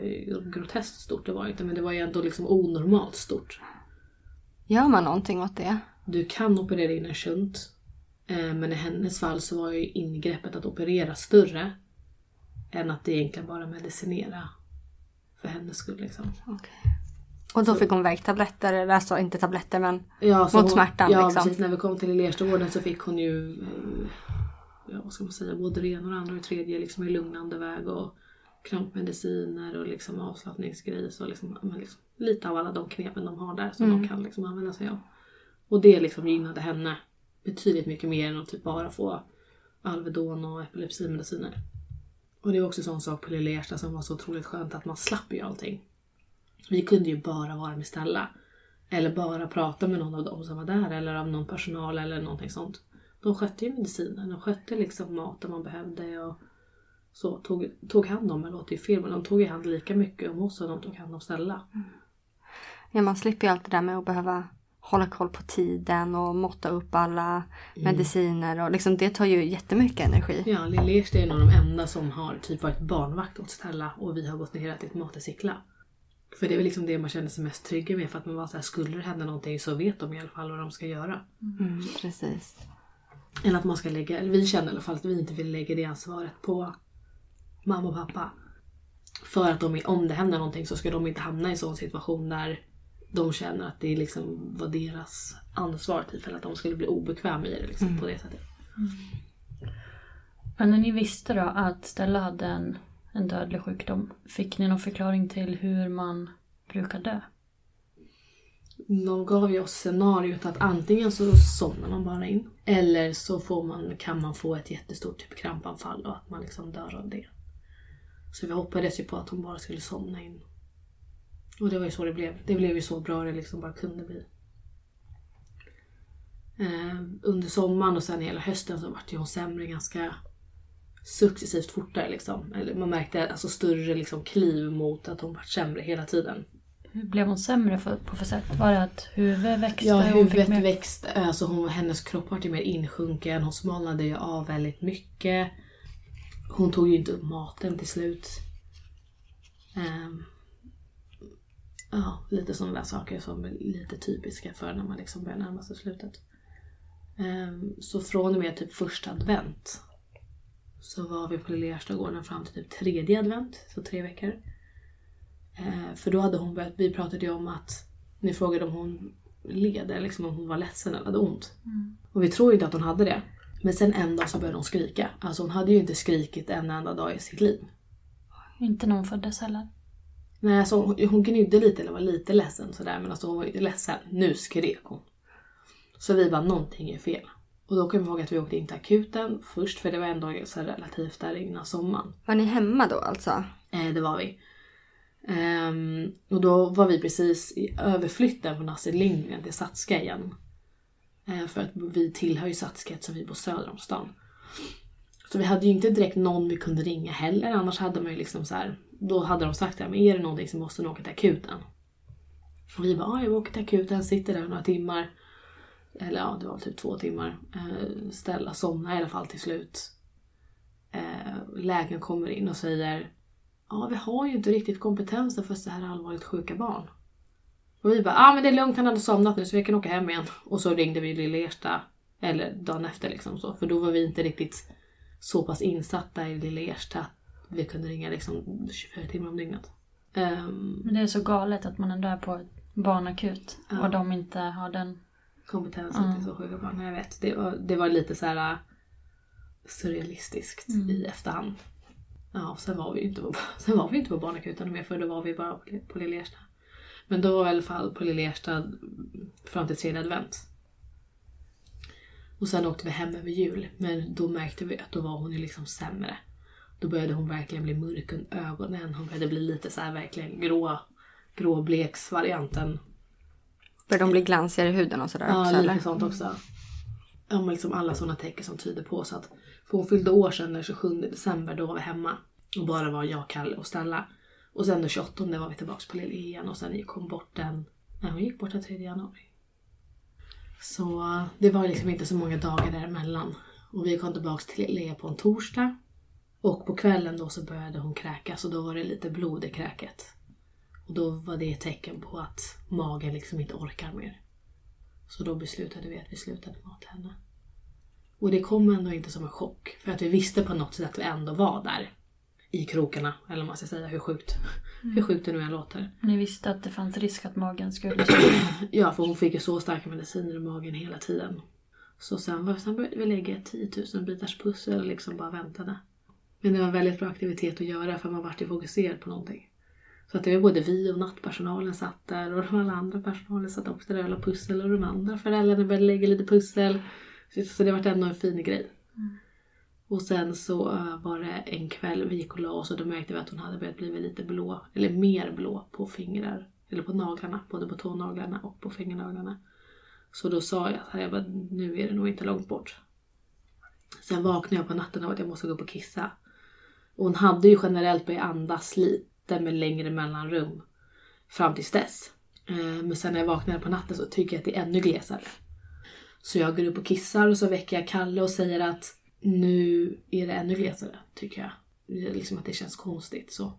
groteskt stort, det var inte. Men det var ju ändå liksom onormalt stort. Gör man någonting åt det? Du kan operera in en shunt. eh, Men i hennes fall så var ju ingreppet att operera större. Än att egentligen bara medicinera. För hennes skull liksom. Okej. Och då fick hon värktabletter, eller alltså inte tabletter men Ja, mot hon- smärtan Ja, liksom. precis. När vi kom till Lerstagården så fick hon ju, eh, vad ska man säga, både det ena och det andra och det tredje liksom i lugnande väg och krampmediciner och liksom avslappningsgrejs och liksom, liksom, lite av alla de knepen de har där som Mm. de kan liksom använda sig av. Och det liksom gynnade henne betydligt mycket mer än att typ bara få Alvedon och epilepsimediciner. Och det var också en sån sak på Lilla Ersta som var så otroligt skönt att man slapp ju allting. Vi kunde ju bara vara med Stella. Eller bara prata med någon av dem som var där eller av någon personal eller någonting sånt. De skötte ju medicinen, de skötte liksom maten man behövde och så tog, tog hand om, det låter ju fel men de tog ju hand lika mycket om oss som de tog hand om Stella. Ja, man slipper ju allt det där med att behöva hålla koll på tiden och måtta upp alla mediciner och liksom det tar ju jättemycket energi. Ja, Lilla Ersta är nog de enda som har typ varit barnvakt åt Stella och vi har gått ner och ätit mat i Sickla. För det är väl liksom det man känner sig mest trygg med för att man var så här, skulle det hända någonting så vet de i alla fall vad de ska göra. Mm, precis. Eller att man ska lägga, eller vi känner i alla fall att vi inte vill lägga det ansvaret på mamma och pappa. För att de, om det händer någonting så ska de inte hamna i en sån situation där de känner att det liksom var deras ansvar typ, eller att de skulle bli obekväma i det liksom, på det sättet. Men när ni visste då att Stella hade en, en dödlig sjukdom, fick ni någon förklaring till hur man brukar dö? De gav ju oss scenariot att antingen så somnar man bara in eller så får man, kan man få ett jättestort typ krampanfall och att man liksom dör av det. Så vi hoppades ju på att hon bara skulle somna in. Och det var ju så det blev. Det blev ju så bra det liksom bara kunde bli. Eh, under sommaren och sen hela hösten så vart ju hon sämre ganska successivt fortare liksom. Eller man märkte alltså större liksom kliv mot att hon vart sämre hela tiden. Hur blev hon sämre för, på för sätt? Var det att huvudet växte? Ja, huvudet mer- växte. Alltså hon, hennes kropp var mer insjunken. Hon smalnade ju av väldigt mycket. Hon tog ju inte upp maten till slut. Ehm, ja, lite sådana där saker som är lite typiska för när man liksom börjar närma sig slutet. Ehm, så från och med typ första advent så var vi på Lilla Erstagården fram till typ tredje advent, så tre veckor. Eh, för då hade hon börjat, vi pratade ju om att, ni frågade om hon led, eller liksom om hon var ledsen eller hade ont. Och vi tror ju inte att hon hade det. Men sen en dag så började hon skrika. Alltså hon hade ju inte skrikit en enda dag i sitt liv. Inte när hon föddes heller. Nej, alltså hon, hon gnydde lite eller var lite ledsen sådär men alltså hon var inte ledsen. Nu skrek hon. Så vi bara, någonting är fel. Och då kommer jag ihåg att vi åkte in till akuten först för det var ändå så relativt där innan sommaren. Var ni hemma då alltså? Eh, det var vi. Um, och då var vi precis i överflytten från Astrid Lindgren till Satska igen. Eh, för att vi tillhör ju Satska eftersom vi bor söder om stan. Så vi hade ju inte direkt någon vi kunde ringa heller. Annars hade man ju liksom så här. Då hade de sagt att är det någonting så måste ni åka till akuten. Och vi bara, ja jag åker till akuten, sitter där några timmar. Eller ja, det var typ två timmar. Uh, ställa, somna i alla fall till slut. Uh, läkaren kommer in och säger Ja, vi har ju inte riktigt kompetensen för så här allvarligt sjuka barn. Och vi bara, ja ah, men det är lugnt, han hade somnat nu så vi kan åka hem igen. Och så ringde vi Lilla Ersta, eller dagen efter liksom så. För då var vi inte riktigt så pass insatta i Lilla Ersta att vi kunde ringa liksom 24 timmar om dygnet. Ehm, Men det är så galet att man ändå är på barnakut Ja. och de inte har den. kompetensen till så sjuka barn. Jag vet, det var, det var lite så här äh, surrealistiskt i efterhand. Ja, och sen var vi ju inte på, sen var vi inte på barnakuten mer för då var vi bara på, Lilla Ersta. Men då var vi i alla fall på Lilla Ersta fram till tredje advent. Och sen åkte vi hem över jul. Men då märkte vi att då var hon ju liksom sämre. Då började hon verkligen bli mörk under ögonen. Hon började bli lite så här verkligen grå, gråbleksvarianten. Började de bli glansigare i huden och sådär Ja, också lite eller? sånt också. Ja, men liksom alla sådana tecken som tyder på så att för hon fyllde år sedan den 27 december, då var vi hemma. Och bara var jag, Kalle och Stella. Och sen den 28 var vi tillbaka på Lille igen och sen gick hon bort den, nej hon gick bort den 3 januari. Så det var liksom inte så många dagar däremellan. Och vi kom tillbaka till Lille på en torsdag. Och på kvällen då så började hon kräkas och då var det lite blod i kräket. Och då var det ett tecken på att magen liksom inte orkar mer. Så då beslutade vi att vi slutade mata henne. Och det kom ändå inte som en chock. För att vi visste på något sätt att vi ändå var där. i krokarna. Eller vad man ska säga, hur sjukt, hur sjukt det nu än låter. Ni visste att det fanns risk att magen skulle... Ja, för hon fick ju så starka mediciner i magen hela tiden. Så sen, var, sen började vi lägga ett 10 000 bitars pussel och liksom bara väntade. Men det var en väldigt bra aktivitet att göra för man vart ju fokuserad på någonting. Så att det var både vi och nattpersonalen satt där och de alla andra personalen satt också där och la pussel och de andra föräldrarna började lägga lite pussel. Så, det vart ändå en fin grej. Och sen så uh, var det en kväll vi gick och la oss och då märkte vi att hon hade börjat bli lite blå, eller mer blå på fingrar. Eller på naglarna, både på tånaglarna och på fingernaglarna. Så då sa jag att jag bara, nu är det nog inte långt bort. Sen vaknade jag på natten av att jag måste gå upp och kissa. Och hon hade ju generellt börjat andas lite med längre mellanrum fram tills dess. Eh, Men sen när jag vaknade på natten så tycker jag att det är ännu glesare. Så jag går upp och kissar och så väcker jag Kalle och säger att nu är det ännu glesare, tycker jag. Liksom att det känns konstigt så.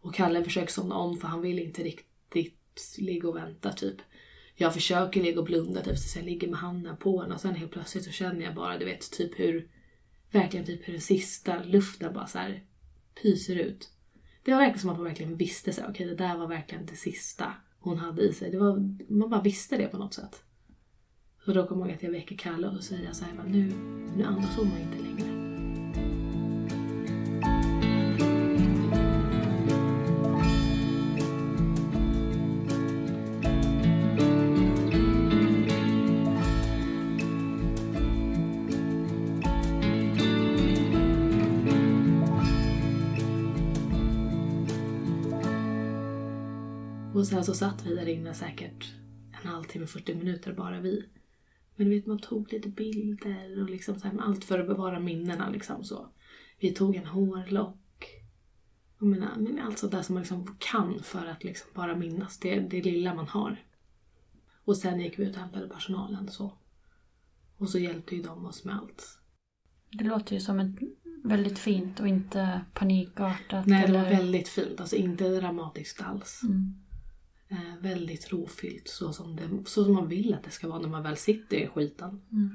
Och Kalle försöker somna om för han vill inte riktigt ligga och vänta typ. Jag försöker ligga och blunda typ så jag ligger med handen på henne och sen helt plötsligt så känner jag bara du vet typ hur verkligen typ hur den sista luften bara så här pyser ut. Det var verkligen som att man verkligen visste så okej okej det där var verkligen det sista hon hade i sig. Det var, man bara visste det på något sätt. Och då kommer jag ihåg att jag väcker Kalle och säger så här, bara, nu, nu andas hon inte längre. Och sen så satt vi där inne säkert en halvtimme, 40 minuter bara vi. Men du vet, man tog lite bilder och liksom så här, allt för att bevara minnena liksom så. Vi tog en hårlock. Jag menar, men allt sånt där som man liksom kan för att liksom bara minnas det, det lilla man har. Och sen gick vi ut och hämtade personalen så. Och så hjälpte ju de oss med allt. Det låter ju som ett väldigt fint och inte panikartat. Nej, det var eller... väldigt fint. Alltså inte dramatiskt alls. Mm. Eh, väldigt rofyllt så som, det, så som man vill att det ska vara när man väl sitter i skiten. Mm.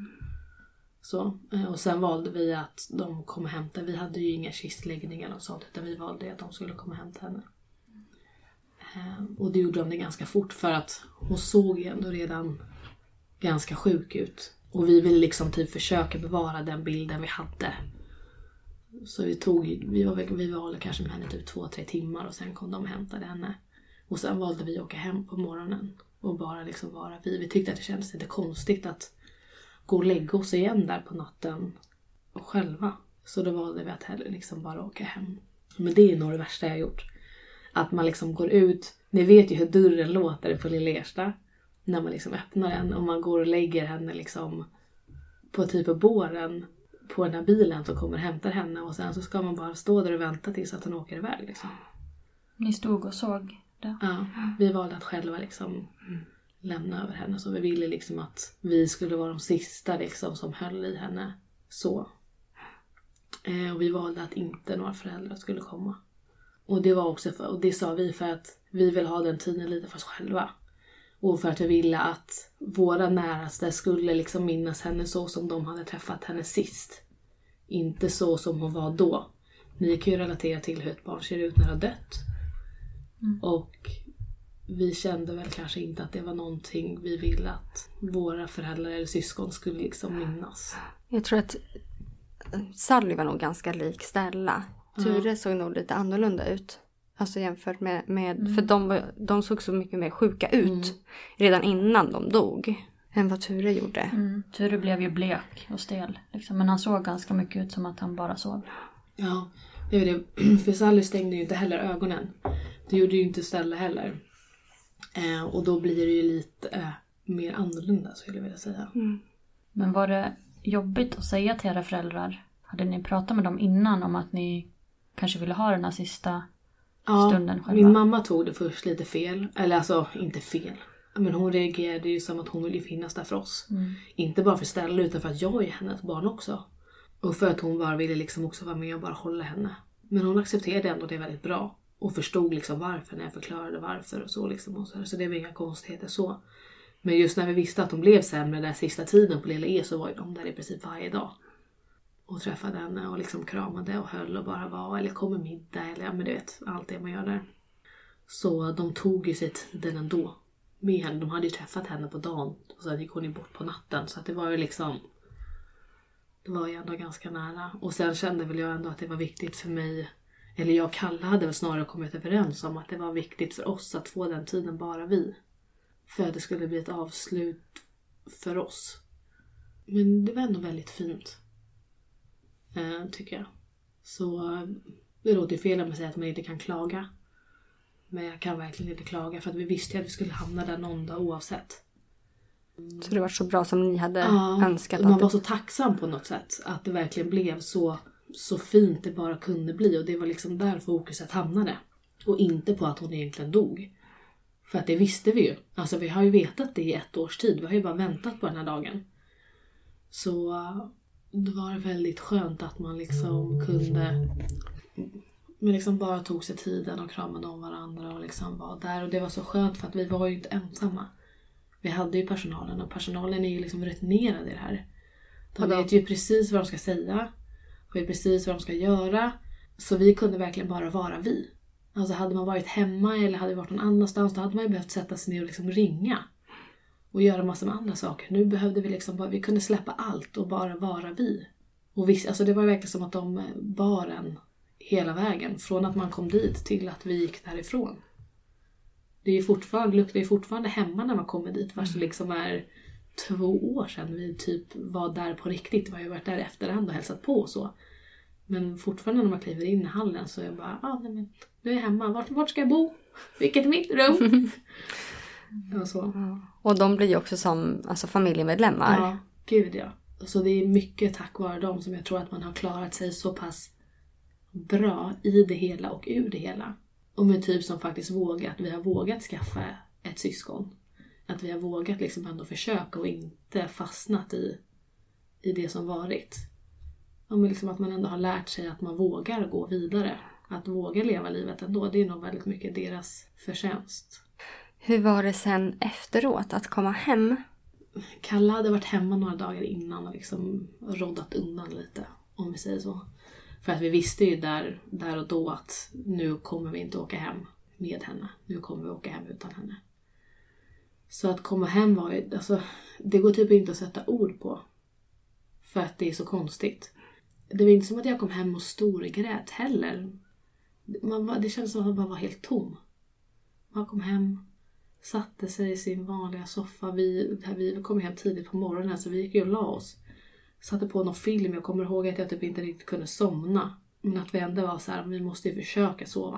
Så, eh, och sen valde vi att de kom och hämtade. Vi hade ju inga kistläggningar och sånt utan vi valde att de skulle komma och hämta henne. Eh, Och det gjorde de det ganska fort för att hon såg ju ändå redan ganska sjuk ut. Och vi ville liksom typ försöka bevara den bilden vi hade. Så vi tog, vi var, vi var kanske med henne typ två, tre timmar och sen kom de och hämtade henne. Och sen valde vi att åka hem på morgonen och bara liksom vara vi. Vi tyckte att det kändes lite konstigt att gå och lägga oss igen där på natten och själva. Så då valde vi att hellre liksom bara åka hem. Men det är nog det värsta jag har gjort. Att man liksom går ut, ni vet ju hur dörren låter på Lilla Ersta. När man liksom öppnar den och man går och lägger henne liksom på typ av båren på den här bilen som kommer och hämtar henne och sen så ska man bara stå där och vänta tills att hon åker iväg liksom. Ni stod och såg borta. Ja, vi valde att själva liksom lämna över henne så vi ville liksom att vi skulle vara de sista liksom som höll i henne så. Eh, och vi valde att inte några föräldrar skulle komma. Och det var också för, och det sa vi för att vi vill ha den tiden lite för oss själva. Och för att vi ville att våra näraste skulle liksom minnas henne så som de hade träffat henne sist. Inte så som hon var då. Ni kan ju relatera till hur ett barn ser ut när det har dött. Och vi kände väl kanske inte att det var någonting vi ville att våra föräldrar eller syskon skulle liksom minnas. Jag tror att Sally var nog ganska lik Stella. Ture såg nog lite annorlunda ut. Alltså jämfört med, med för de, var, de såg så mycket mer sjuka ut redan innan de dog. Än vad Ture gjorde. Mm. Ture blev ju blek och stel. Liksom. Men han såg ganska mycket ut som att han bara sov. Ja, det är det. För Sally stängde ju inte heller ögonen. Det gjorde ju inte Stella heller. Eh, och då blir det ju lite eh, mer annorlunda skulle jag vilja säga. Men var det jobbigt att säga till era föräldrar? Hade ni pratat med dem innan om att ni kanske ville ha den här sista stunden själva? min mamma tog det först lite fel. Eller alltså, inte fel. Men hon reagerade ju som att hon ville finnas där för oss. Inte bara för Stella utan för att jag är hennes barn också. Och för att hon bara ville liksom också vara med och bara hålla henne. Men hon accepterade ändå det väldigt bra. Och förstod liksom varför när jag förklarade varför och så liksom. Och så, så det var inga konstigheter så. Men just när vi visste att de blev sämre den sista tiden på Lilla E så var ju de där i princip varje dag. och träffade henne och liksom kramade och höll och bara var eller kom med middag eller ja men du vet allt det man gör där. Så de tog ju sig tiden ändå med henne. De hade ju träffat henne på dagen och sen gick hon ju bort på natten så att det var ju liksom det var ju ändå ganska nära. Och sen kände väl jag ändå att det var viktigt för mig eller jag och Kalle hade väl snarare kommit överens om att det var viktigt för oss att få den tiden bara vi. För att det skulle bli ett avslut för oss. Men det var ändå väldigt fint. Eh, tycker jag. Så det låter fel om jag säger att man inte kan klaga. Men jag kan verkligen inte klaga för att vi visste ju att vi skulle hamna där någon dag oavsett. Så det var så bra som ni hade Ja, önskat. Man var det... så tacksam på något sätt. Att det verkligen blev så, så fint det bara kunde bli. Och det var liksom där fokuset hamnade. Och inte på att hon egentligen dog. För att det visste vi ju. Alltså vi har ju vetat det i ett års tid. Vi har ju bara väntat på den här dagen. Så uh, det var väldigt skönt att man liksom kunde men liksom bara tog sig tiden och kramade om varandra och liksom var där. Och det var så skönt för att vi var ju inte ensamma. Vi hade ju personalen och personalen är ju liksom rutinerade i det här. De- vet ju precis vad de ska säga. Vet precis vad de ska göra. Så vi kunde verkligen bara vara vi. Alltså hade man varit hemma eller hade varit någon annanstans då hade man ju behövt sätta sig ner och liksom ringa. Och göra massor med andra saker. Nu behövde vi liksom bara, vi kunde släppa allt och bara vara vi. Och visst, alltså det var verkligen som att de bar en hela vägen. Från att man kom dit till att vi gick därifrån. Det är fortfarande, luktar ju fortfarande hemma när man kommer dit fast det liksom är två år sedan vi typ var där på riktigt. Vi har ju varit där i efterhand och hälsat på och så. Men fortfarande när man kliver in i hallen så är jag bara, ah, nej men nu är jag hemma. Vart, vart ska jag bo? Vilket är mitt rum? och så. Och de blir ju också som alltså, familjemedlemmar. Ja, gud ja. Så det är mycket tack vare dem som jag tror att man har klarat sig så pass bra i det hela och ur det hela. Och med typ som faktiskt vågat, vi har vågat skaffa ett syskon. Att vi har vågat liksom ändå försöka och inte fastnat i, i det som varit. Ja, men liksom att man ändå har lärt sig att man vågar gå vidare. Att våga leva livet ändå, det är nog väldigt mycket deras förtjänst. Hur var det sen efteråt att komma hem? Kalle hade varit hemma några dagar innan och liksom roddat undan lite, om vi säger så. För att vi visste ju där, där och då att nu kommer vi inte åka hem med henne. Nu kommer vi åka hem utan henne. Så att komma hem var ju, alltså, det går typ inte att sätta ord på. För att det är så konstigt. Det var inte som att jag kom hem och storgrät heller. Man var, det kändes som att man bara var helt tom. Man kom hem, satte sig i sin vanliga soffa. Vi, vi kom hem tidigt på morgonen så vi gick ju och la oss. Satte på någon film. Jag kommer ihåg att jag typ inte riktigt kunde somna. Men att vi ändå var så här, vi måste ju försöka sova.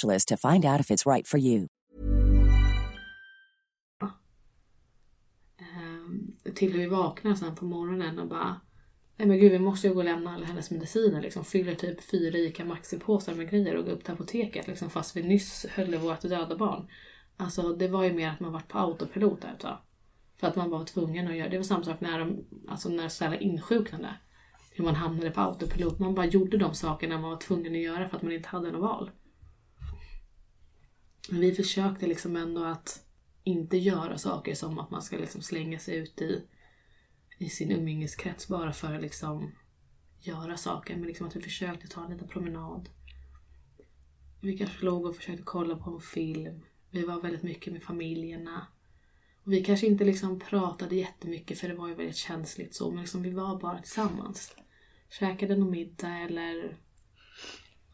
to find out if it's right for you. Ehm, till vi vaknar sen på morgonen och bara Nej men gud vi måste ju gå och lämna alla hennes mediciner liksom. Fyller typ fyra ICA Maxi-påsar med grejer och går upp till apoteket liksom fast vi nyss höll i vårt döda barn. Alltså det var ju mer att man var på autopilot där ett tag. För att man var tvungen att göra det. var samma sak när de, alltså när Stella insjuknade. Hur man hamnade på autopilot. Man bara gjorde de sakerna man var tvungen att göra för att man inte hade något val. Men vi försökte liksom ändå att inte göra saker som att man ska liksom slänga sig ut i, i sin umgängeskrets bara för att liksom göra saker. Men liksom att vi försökte ta en liten promenad. Vi kanske låg och försökte kolla på en film. Vi var väldigt mycket med familjerna. Och vi kanske inte liksom pratade jättemycket för det var ju väldigt känsligt så. Men liksom vi var bara tillsammans. käkade någon middag eller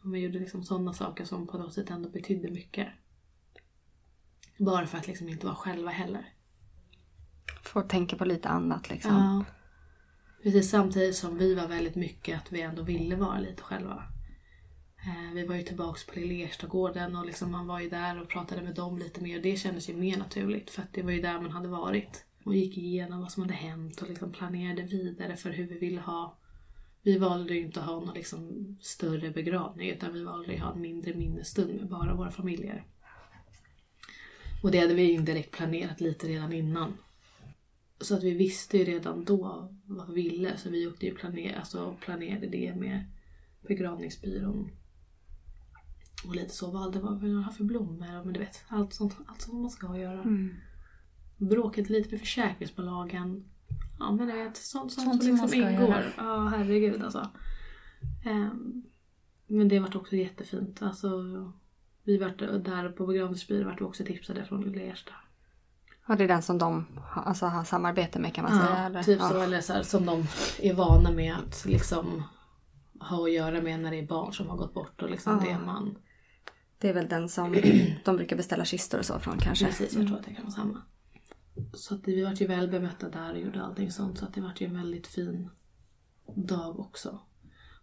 vi gjorde liksom sådana saker som på något sätt ändå betydde mycket. Bara för att liksom inte vara själva heller. Får tänka på lite annat liksom. Ja. Precis samtidigt som vi var väldigt mycket att vi ändå ville vara lite själva. Eh, vi var ju tillbaks på Lilla Erstagården och liksom man var ju där och pratade med dem lite mer. Det kändes ju mer naturligt för att det var ju där man hade varit. Och gick igenom vad som hade hänt och liksom planerade vidare för hur vi ville ha. Vi valde ju inte att ha någon liksom större begravning utan vi valde att ha en mindre minnesstund med bara våra familjer. Och det hade vi indirekt planerat lite redan innan. Så att vi visste ju redan då vad vi ville så vi åkte ju planera, alltså planerade det med begravningsbyrån. Och lite så vad vi ville ha för blommor men du vet allt sånt allt som man ska göra. Mm. Bråkade lite med försäkringsbolagen. Ja men du vet sånt, sånt, Sånt som som liksom ingår. Ja herregud alltså. Ehm, men det vart också jättefint. Alltså, vi vart där på begravningsbyrån vart vi också tipsade från Lilla Ersta. Ja, det är den som de har- alltså, har samarbete med kan man säga. Ja, Eller? typ ja. så, eller så här, som de är vana med att liksom ha att göra med när det är barn som har gått bort och liksom Ja. det man... Det är väl den som de brukar beställa kistor och så från kanske. Precis, jag tror att det kan vara samma. Så att vi vart ju väl bemötta där och gjorde allting sånt så att det vart ju en väldigt fin dag också.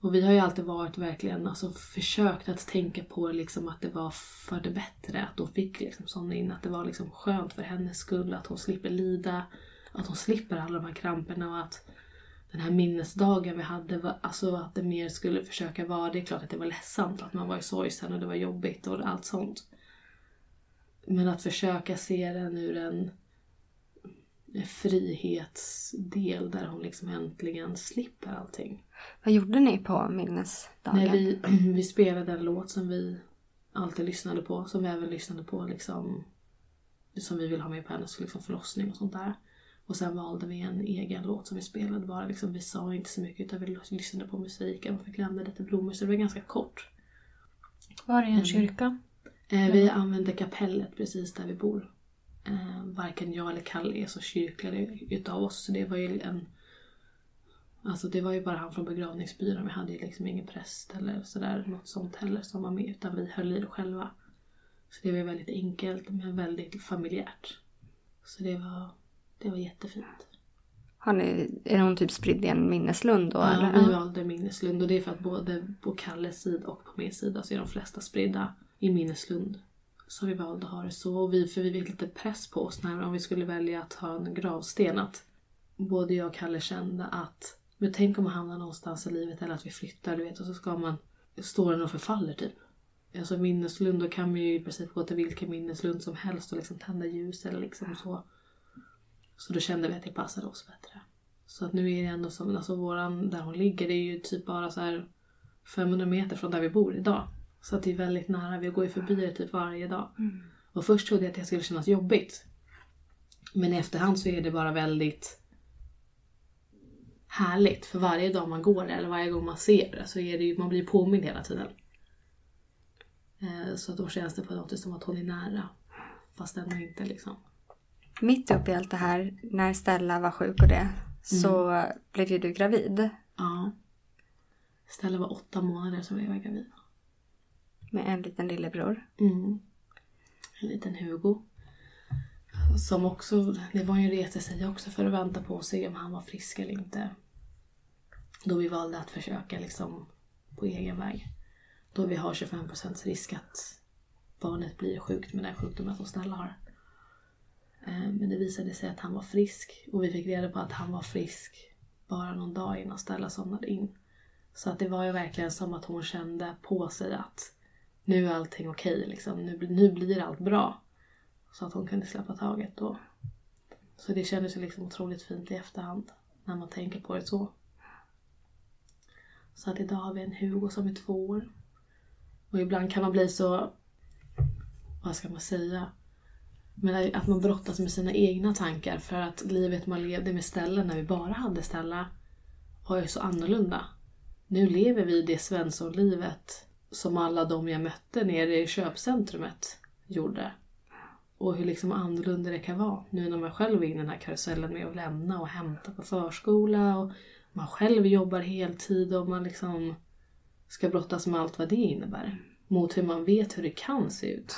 Och vi har ju alltid varit verkligen, alltså försökt att tänka på liksom att det var för det bättre att hon fick liksom sån in. Att det var liksom skönt för hennes skull, att hon slipper lida. Att hon slipper alla de här kramperna och att den här minnesdagen vi hade, var, alltså att det mer skulle försöka vara, det är klart att det var ledsamt att man var i sorgsen och det var jobbigt och allt sånt. Men att försöka se den ur en frihetsdel där hon liksom äntligen slipper allting. Vad gjorde ni på minnesdagen? När vi, vi spelade en låt som vi alltid lyssnade på, som vi även lyssnade på liksom som vi vill ha med på hennes liksom förlossning och sånt där. Och sen valde vi en egen låt som vi spelade bara liksom, vi sa inte så mycket utan vi lyssnade på musiken och fick lämna lite blommor så det var ganska kort. Var det en kyrka? Eh, vi använde kapellet precis där vi bor. Eh, varken jag eller Kalle är så kyrkliga utav oss. Så det var ju en... Alltså det var ju bara han från begravningsbyrån. Vi hade ju liksom ingen präst eller sådär, något sånt heller som var med. Utan vi höll i det själva. Så det var väldigt enkelt men väldigt familjärt. Så det var, det var jättefint. Har ni, är hon typ spridd i en minneslund då? Ja, eller? vi valde minneslund och det är för att både på Kalles sida och på min sida så är de flesta spridda i minneslund. Så vi valde att ha det så. Och vi, för vi fick lite press på oss när, om vi skulle välja att ha en gravsten. Att både jag och Kalle kände att men tänk om man hamnar någonstans i livet eller att vi flyttar du vet och så ska man stå den och förfaller typ. Alltså minneslund då kan man ju i princip gå till vilken minneslund som helst och liksom tända ljus eller liksom så. Så då kände vi att det passade oss bättre. Så att nu är det ändå som, alltså våran, där hon ligger, det är ju typ bara så här 500 meter från där vi bor idag. Så att det är väldigt nära, vi går ju förbi det typ varje dag. Och först trodde jag att det skulle kännas jobbigt. Men i efterhand så är det bara väldigt härligt. För varje dag man går där, eller varje gång man ser det, så är det ju, man blir påmind hela tiden. Eh, Så då känns det på något sätt som att hon är nära. Fast ändå inte liksom. Mitt uppe i allt det här, när Stella var sjuk och det, så Mm. blev ju du gravid Ja. Stella var åtta månader så blev jag gravid med en liten lillebror. Mm. En liten Hugo. Som också, det var ju en resa sig också för att vänta på och se om han var frisk eller inte. Då vi valde att försöka liksom på egen väg. Då vi har 25% risk att barnet blir sjukt med den sjukdomen som Stella har. Eh, men det visade sig att han var frisk och vi fick reda på att han var frisk bara någon dag innan Stella somnade in. Så att det var ju verkligen som att hon kände på sig att nu är allting okej liksom. Nu, nu blir allt bra. Så att hon kunde släppa taget då. Så det kändes ju liksom otroligt fint i efterhand. När man tänker på det så. Så att idag har vi en Hugo som är två år. Och ibland kan man bli så, vad ska man säga? Men att man brottas med sina egna tankar för att livet man levde med Stella när vi bara hade Stella var ju så annorlunda. Nu lever vi det Svenssonlivet som alla de jag mötte nere i köpcentrumet gjorde. Och hur liksom annorlunda det kan vara nu när man själv är inne i den här karusellen med att lämna och hämta på förskola och man själv jobbar heltid och man liksom ska brottas med allt vad det innebär. Mot hur man vet hur det kan se ut.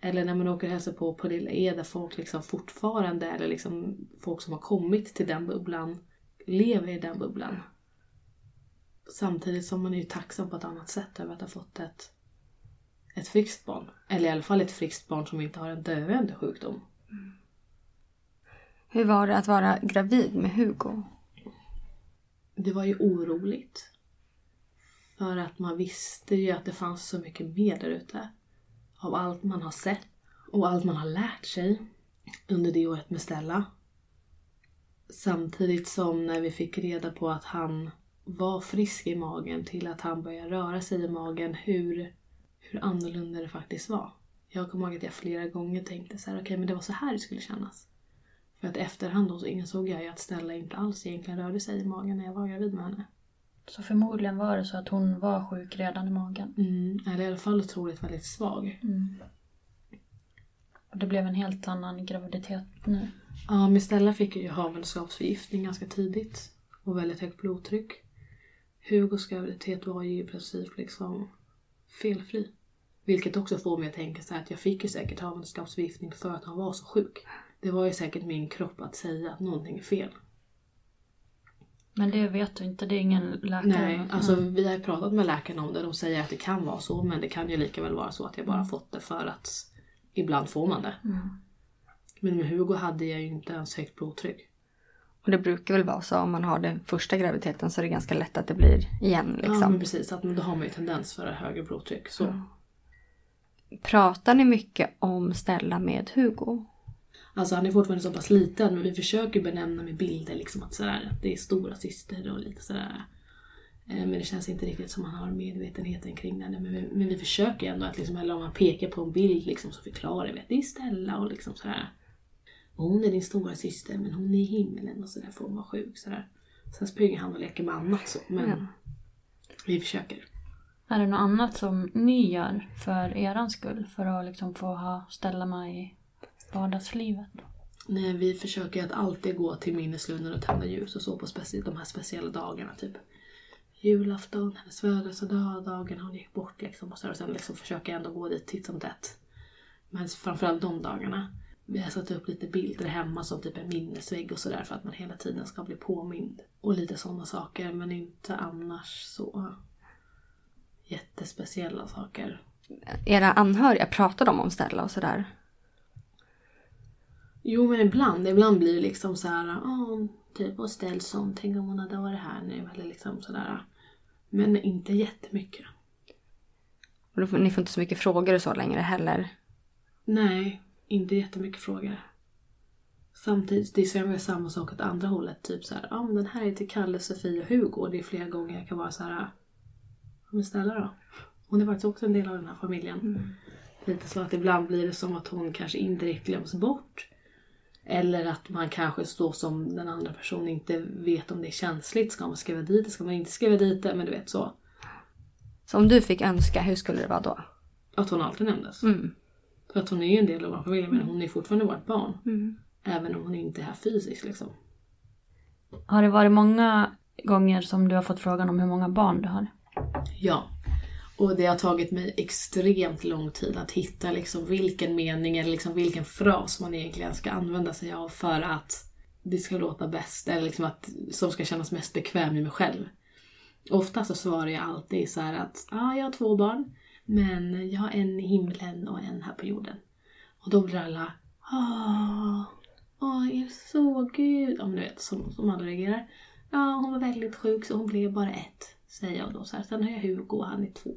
Eller när man åker och hälsar på på Lilla E där folk liksom fortfarande, eller liksom folk som har kommit till den bubblan, lever i den bubblan. Samtidigt som man är ju tacksam på ett annat sätt över att ha fått ett, ett friskt barn. Eller i alla fall ett friskt barn som inte har en döende sjukdom. Hur var det att vara gravid med Hugo? Det var ju oroligt. För att man visste ju att det fanns så mycket mer där ute. Av allt man har sett och allt man har lärt sig under det året med Stella. Samtidigt som när vi fick reda på att han var frisk i magen till att han började röra sig i magen, hur, hur annorlunda det faktiskt var. Jag kommer ihåg att jag flera gånger tänkte så här, okej okay, men det var så här det skulle kännas. För att efterhand då så insåg jag ju att Stella inte alls egentligen rörde sig i magen när jag var gravid med henne. Så förmodligen var det så att hon var sjuk redan i magen. Mm, eller i alla fall otroligt väldigt svag. Mm. Och det blev en helt annan graviditet nu. Ja, men Stella fick ju havandeskapsförgiftning ganska tidigt. Och väldigt högt blodtryck. Hugos graviditet var ju i princip liksom felfri. Vilket också får mig att tänka så att jag fick ju säkert havandeskapsförgiftning för att han var så sjuk. Det var ju säkert min kropp att säga att någonting är fel. Men det vet du inte, det är ingen läkare? Nej, alltså vi har pratat med läkarna om det. De säger att det kan vara så men det kan ju lika väl vara så att jag bara fått det för att ibland får man det. Mm. Men med Hugo hade jag ju inte ens högt blodtryck. Och det brukar väl vara så om man har den första graviditeten så är det ganska lätt att det blir igen liksom. Ja men precis, att, då har man ju tendens för högre blodtryck. Så. Mm. Pratar ni mycket om Stella med Hugo? Alltså han är fortfarande så pass liten men vi försöker benämna med bilder liksom att sådär, det är stora syster och lite sådär. Eh, men det känns inte riktigt som han har medvetenheten kring det. Men vi, men vi försöker ändå att liksom, eller om man pekar på en bild liksom, så förklarar vi att det är Stella och liksom sådär. Och hon är din stora syster men hon är i himlen och sådär får hon vara sjuk sådär. Sen springer han och leker med annat så men Ja. vi försöker. Är det något annat som ni gör för eran skull? För att liksom få ha ställa mig i vardagslivet? Nej, vi försöker att alltid gå till minneslunden och tända ljus och så på de här speciella dagarna. Typ julafton, hennes födelsedag, dagen hon gick bort liksom. Och, så, och sen liksom jag ändå gå dit titt som tätt. Men framförallt de dagarna. Vi har satt upp lite bilder hemma som typ en minnesvägg och sådär för att man hela tiden ska bli påmind. Och lite sådana saker men inte annars så jättespeciella saker. Era anhöriga, pratar de om Stella och sådär? Jo men ibland, ibland blir det liksom så här, åh, typ och Stellson, tänk om hon hade varit här nu eller liksom sådär. Men inte jättemycket. Och får, ni får inte så mycket frågor och så längre heller. Nej, inte jättemycket frågor. Samtidigt, det är så samma sak åt andra hållet. Typ så här, ja men den här är till Kalle, Sofie och Hugo. Och det är flera gånger jag kan vara så här, men snälla då. Hon är faktiskt också en del av den här familjen. Lite så att ibland blir det som att hon kanske indirekt glöms bort. Eller att man kanske står som den andra personen inte vet om det är känsligt. Ska man skriva dit det? Ska man inte skriva dit det? Men du vet så. Så om du fick önska, hur skulle det vara då? Att hon alltid nämndes. Mm. För att hon är ju en del av vår familj men hon är fortfarande vårt barn. Mm. Även om hon inte är här fysiskt liksom. Har det varit många gånger som du har fått frågan om hur många barn du har? Ja. Och det har tagit mig extremt lång tid att hitta liksom vilken mening eller liksom vilken fras man egentligen ska använda sig av för att det ska låta bäst eller liksom att, som ska kännas mest bekväm i mig själv. Ofta så svarar jag alltid så här att ah, jag har två barn men jag har en i himlen och en här på jorden. Och då blir alla åh, åh, är så gud? Om du vet, som, som alla reagerar. Ja, hon var väldigt sjuk så hon blev bara ett, säger jag då. Så här. Sen har jag Hugo och han är två.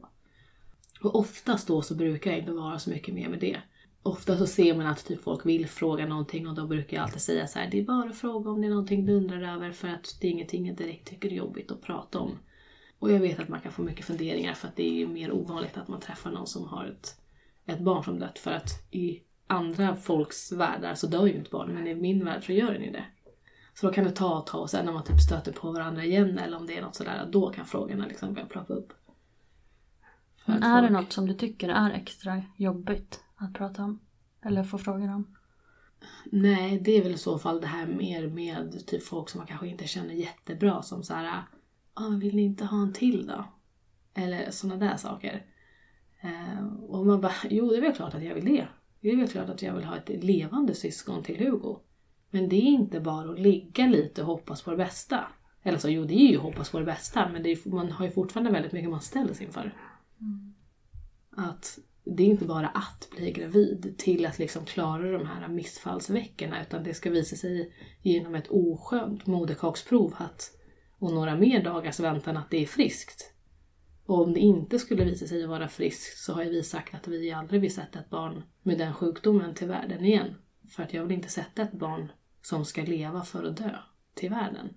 Och oftast då så brukar jag inte vara så mycket mer med det. Ofta så ser man att typ folk vill fråga någonting och då brukar jag alltid säga så här, det är bara att fråga om det är någonting du undrar över för att det är ingenting jag direkt tycker är jobbigt att prata om. Och jag vet att man kan få mycket funderingar för att det är mer ovanligt att man träffar någon som har ett, ett barn som dött för att i andra folks världar så dör ju inte barn men i min värld så gör den ju det. Så då kan det ta ett tag och sen när man typ stöter på varandra igen eller om det är något sådär, då kan frågorna liksom börja ploppa upp. Men är det folk- något som du tycker är extra jobbigt att prata om? Eller få frågor om? Nej, det är väl i så fall det här mer med typ folk som man kanske inte känner jättebra som så här, ah, vill ni inte ha en till då? Eller sådana där saker. Eh, och man bara, jo det är väl klart att jag vill det. Det är väl klart att jag vill ha ett levande syskon till Hugo. Men det är inte bara att ligga lite och hoppas på det bästa. Eller så, jo det är ju att hoppas på det bästa men det är, man har ju fortfarande väldigt mycket man ställs inför. Att det är inte bara att bli gravid till att liksom klara de här missfallsveckorna utan det ska visa sig genom ett oskönt moderkaksprov att, och några mer dagars väntan att det är friskt. Och om det inte skulle visa sig vara friskt så har ju vi sagt att vi aldrig vill sätta ett barn med den sjukdomen till världen igen. För att jag vill inte sätta ett barn som ska leva för att dö till världen.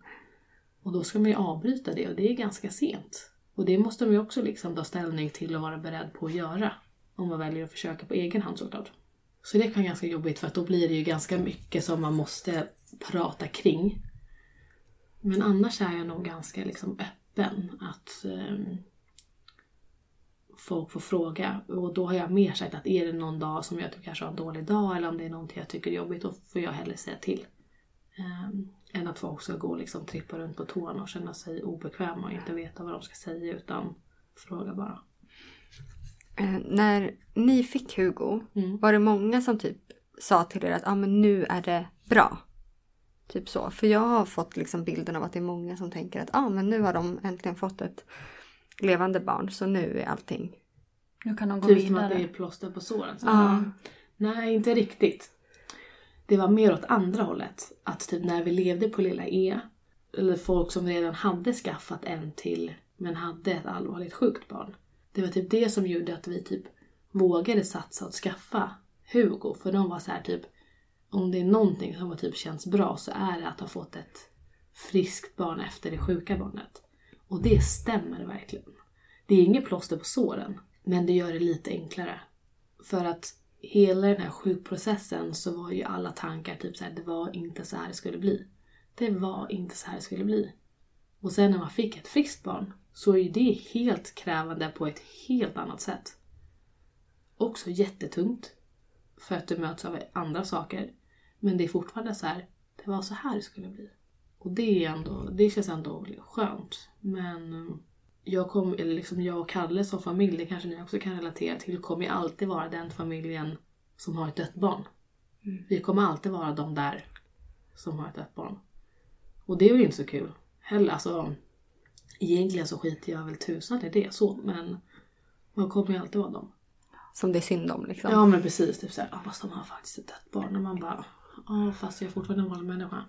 Och då ska man ju avbryta det och det är ganska sent. Och det måste man ju också liksom ta ställning till och vara beredd på att göra. Om man väljer att försöka på egen hand såklart. Så det kan vara ganska jobbigt för att då blir det ju ganska mycket som man måste prata kring. Men annars är jag nog ganska liksom öppen att eh, folk får fråga. Och då har jag mer sagt att är det någon dag som jag tycker kanske har en dålig dag eller om det är någonting jag tycker är jobbigt då får jag hellre säga till. Um, än att folk ska gå och liksom trippa runt på tårna och känna sig obekväma och inte veta vad de ska säga utan fråga bara. Eh, när ni fick Hugo, Mm. var det många som typ sa till er att ah, men nu är det bra? Typ så. För jag har fått liksom bilden av att det är många som tänker att ah, men nu har de äntligen fått ett levande barn så nu är allting... Nu kan de gå Typ som att det är vidare. plåster på såren. Så. Ja. Nej, inte riktigt. Det var mer åt andra hållet. Att typ när vi levde på lilla E, eller folk som redan hade skaffat en till men hade ett allvarligt sjukt barn. Det var typ det som gjorde att vi typ vågade satsa att skaffa Hugo. För de var så här typ, om det är någonting som har typ känns bra så är det att ha fått ett friskt barn efter det sjuka barnet. Och det stämmer verkligen. Det är inget plåster på såren, men det gör det lite enklare. För att hela den här sjukprocessen så var ju alla tankar typ såhär, det var inte så här det skulle bli. Det var inte så här det skulle bli. Och sen när man fick ett friskt barn så är ju det helt krävande på ett helt annat sätt. Också jättetungt. För att du möts av andra saker. Men det är fortfarande så här, det var så här det skulle bli. Och det är ändå, det känns ändå skönt. Men um, jag, kom, eller liksom jag och Kalle som familj, det kanske ni också kan relatera till, kommer ju alltid vara den familjen som har ett dött barn. Vi kommer alltid vara de där som har ett dött barn. Och det är väl inte så kul heller. Alltså, egentligen så skiter jag väl tusan i det så, men man kommer ju alltid vara dem. Som det är synd om liksom. Ja men precis, typ såhär, ah, fast de har faktiskt ett dött barn. Och man bara, ja fast jag är fortfarande en vanlig människa.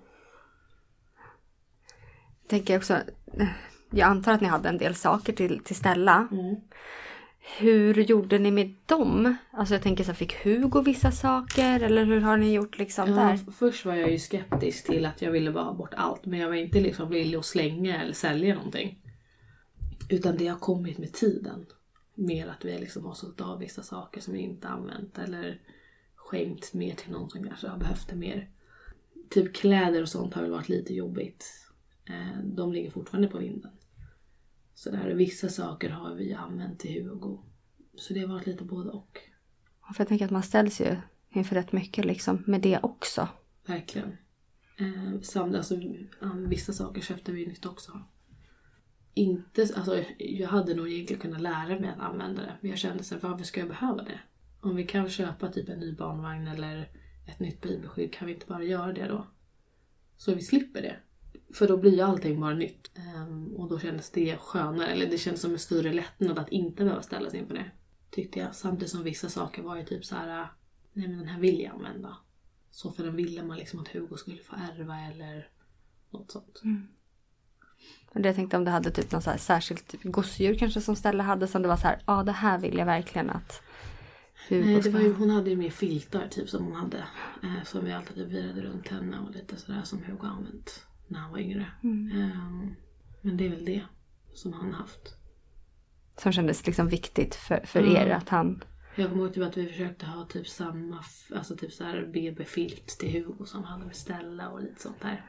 tänker jag också, eh, jag antar att ni hade en del saker till, till Stella. Mm. Hur gjorde ni med dem? Alltså jag tänker så här, fick Hugo vissa saker eller hur har ni gjort liksom Ja, där? först var jag ju skeptisk till att jag ville bara ha bort allt men jag var inte liksom villig att slänga eller sälja någonting. Utan det har kommit med tiden. Mer att vi liksom har sålt av vissa saker som vi inte använt eller skänkt mer till någon som kanske har behövt det mer. Typ kläder och sånt har väl varit lite jobbigt. Eh, De ligger fortfarande på vinden. Så där, vissa saker har vi använt till Hugo. Så det har varit lite både och. För jag tänker att man ställs ju inför rätt mycket liksom med det också. Verkligen. Eh, samt, alltså, vissa saker köpte vi nytt också. Inte, alltså, jag hade nog egentligen kunnat lära mig att använda det. Men jag kände så här, varför ska jag behöva det? Om vi kan köpa typ en ny barnvagn eller ett nytt bibelskydd, kan vi inte bara göra det då? Så vi slipper det. För då blir ju allting bara nytt. Ehm, och då kändes det skönare, eller det kändes som en större lättnad att inte behöva ställa sig inför det. Tyckte jag. Samtidigt som vissa saker var ju typ så här, nej men den här vill jag använda. Så för den ville man liksom att Hugo skulle få ärva eller något sånt. Mm. Men det jag tänkte om du hade typ något så här särskilt gosedjur kanske som Stella hade som det var så här, ja det här vill jag verkligen att Nej, det var ju, hon hade ju mer filtar typ som hon hade. Eh, som vi alltid virade runt henne och lite sådär som Hugo använt när han var yngre. Ehm, men det är väl det som han haft. Som kändes liksom viktigt för, för Mm. er att han... Jag kommer ihåg typ att vi försökte ha typ samma, alltså typ såhär BB-filt till Hugo som han hade med Stella och lite sånt där.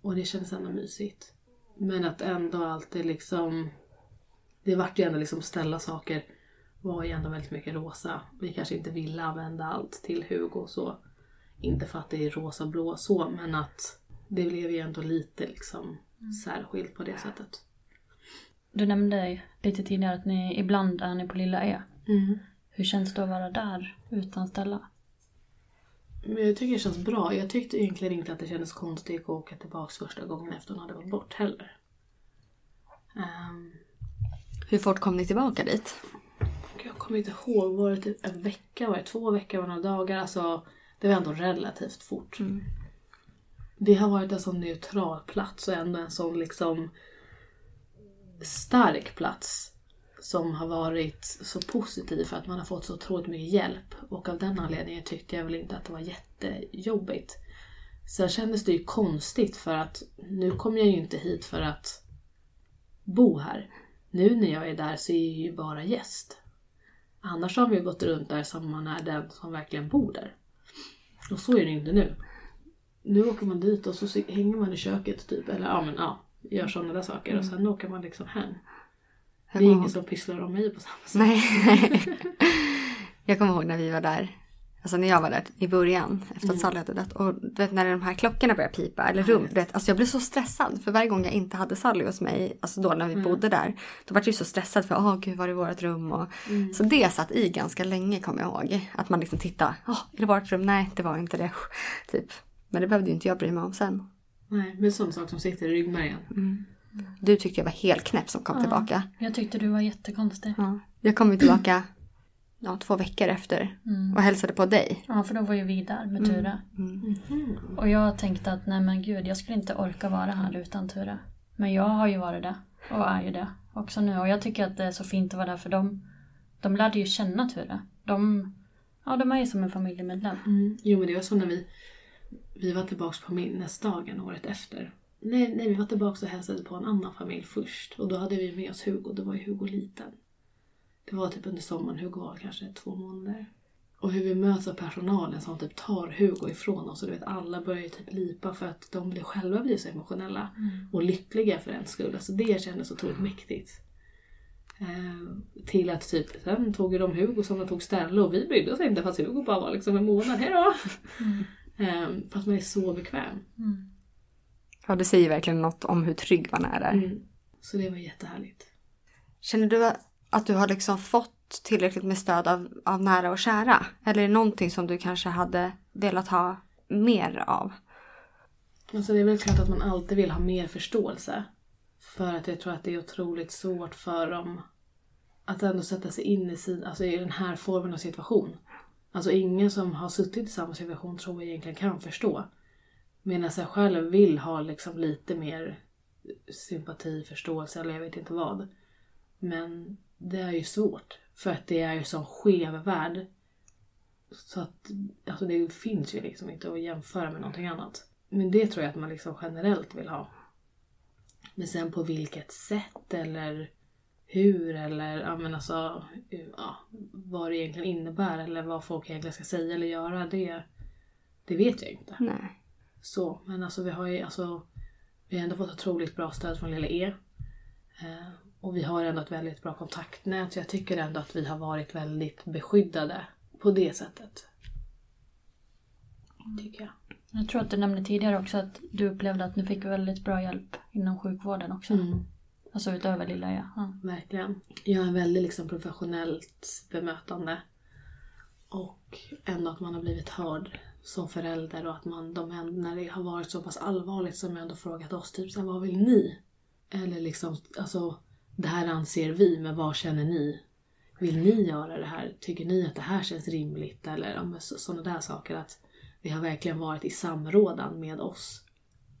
Och det kändes ändå mysigt. Men att ändå alltid liksom, det vart ju ändå liksom ställa saker var ju ändå väldigt mycket rosa. Vi kanske inte ville använda allt till Hugo så Inte för att det är rosa blå så, men att det blev ju ändå lite liksom särskilt på det sättet. Du nämnde lite tidigare att ni ibland är ni på Lilla E. Hur känns det att vara där utan Stella? Jag tycker det känns bra. Jag tyckte egentligen inte att det kändes konstigt att åka tillbaka första gången efter hon hade gått bort heller. Ehm, Hur fort kom ni tillbaka dit? Kommer inte ihåg, var det typ en vecka, var det två veckor, var det några dagar? Alltså, det var ändå relativt fort. Det har varit en sån neutral plats och ändå en sån liksom stark plats som har varit så positiv för att man har fått så otroligt mycket hjälp. Och av den anledningen tyckte jag väl inte att det var jättejobbigt. Sen kändes det ju konstigt för att nu kommer jag ju inte hit för att bo här. Nu när jag är där så är jag ju bara gäst. Annars har vi gått runt där som man är den som verkligen bor där. Och så är det inte nu. Nu åker man dit och så hänger man i köket typ, eller ja men ja, gör sådana där saker och sen åker man liksom hem. Det är ingen ihåg. som pysslar om mig på samma sätt. Nej. jag kommer ihåg när vi var där. Alltså när jag var där i början efter Mm. att Sally hade dött. Och du vet när de här klockorna började pipa eller rum. Du vet, alltså jag blev så stressad för varje gång jag inte hade Sally hos mig. Alltså då när vi Mm. bodde där. Då var jag ju så stressad för åh gud var är vårt rum? Och, Mm. Så det satt i ganska länge kommer jag ihåg. Att man liksom tittade. Åh är det vårt rum? Nej det var inte det. Typ. Men det behövde ju inte jag bry mig om sen. Nej, men sån sak som sitter i ryggmärgen. Du tyckte jag var helt knäpp som kom tillbaka. Jag tyckte du var jättekonstig. Ja. Jag kom ju tillbaka ja, två veckor efter. Och hälsade på dig. Ja, för då var ju vi där med Ture. Och jag tänkte att nej men gud, jag skulle inte orka vara här utan Ture. Men jag har ju varit det och är ju det också nu. Och jag tycker att det är så fint att vara där för dem. De lärde ju känna Ture. De, ja, de är ju som en familjemedlem. Mm. Jo men det var så när vi, vi var tillbaks på minnesdagen året efter. Nej, nej, vi var tillbaka och hälsade på en annan familj först. Och då hade vi med oss Hugo. Då var ju Hugo liten. Det var typ under sommaren. Hugo var kanske två månader. Och hur vi möts av personalen som typ tar Hugo ifrån oss. Och du vet, alla börjar typ lipa för att de blir själva blir så emotionella. Och lyckliga för den skull. Alltså det kändes otroligt mäktigt. Eh, till att typ, sen tog ju de Hugo som de tog Stella och vi brydde oss inte fast Hugo bara var liksom en månad. Hejdå! Eh, för att man är så bekväm. Ja det säger verkligen något om hur trygg man är där. Mm. Så det var jättehärligt. Känner du att att du har liksom fått tillräckligt med stöd av, av nära och kära? Eller är det någonting som du kanske hade velat ha mer av? Alltså det är väl klart att man alltid vill ha mer förståelse. För att jag tror att det är otroligt svårt för dem att ändå sätta sig in i, sin, alltså i den här formen av situation. Alltså ingen som har suttit i samma situation tror jag egentligen kan förstå. Medan jag själv vill ha liksom lite mer sympati, förståelse eller jag vet inte vad. Men det är ju svårt. För att det är ju sån skev värld. Så att alltså det finns ju liksom inte att jämföra med någonting annat. Men det tror jag att man liksom generellt vill ha. Men sen på vilket sätt eller hur eller ja, men alltså, ja, vad det egentligen innebär eller vad folk egentligen ska säga eller göra. Det, det vet jag inte. Nej. Så, men alltså vi har ju alltså, vi har ändå fått otroligt bra stöd från Lilla E. Eh, och vi har ändå ett väldigt bra kontaktnät så jag tycker ändå att vi har varit väldigt beskyddade på det sättet. Tycker jag. Jag tror att du nämnde tidigare också att du upplevde att ni fick väldigt bra hjälp inom sjukvården också. Alltså utöver Lilla E. Ja. Verkligen. Jag en väldigt liksom professionellt bemötande. Och ändå att man har blivit hörd som förälder och att man, de, när det har varit så pass allvarligt som ändå frågat oss typ så här, vad vill ni? Eller liksom, alltså det här anser vi, men vad känner ni? Vill ni göra det här? Tycker ni att det här känns rimligt? Eller sådana där saker. Att vi har verkligen varit i samrådan med oss.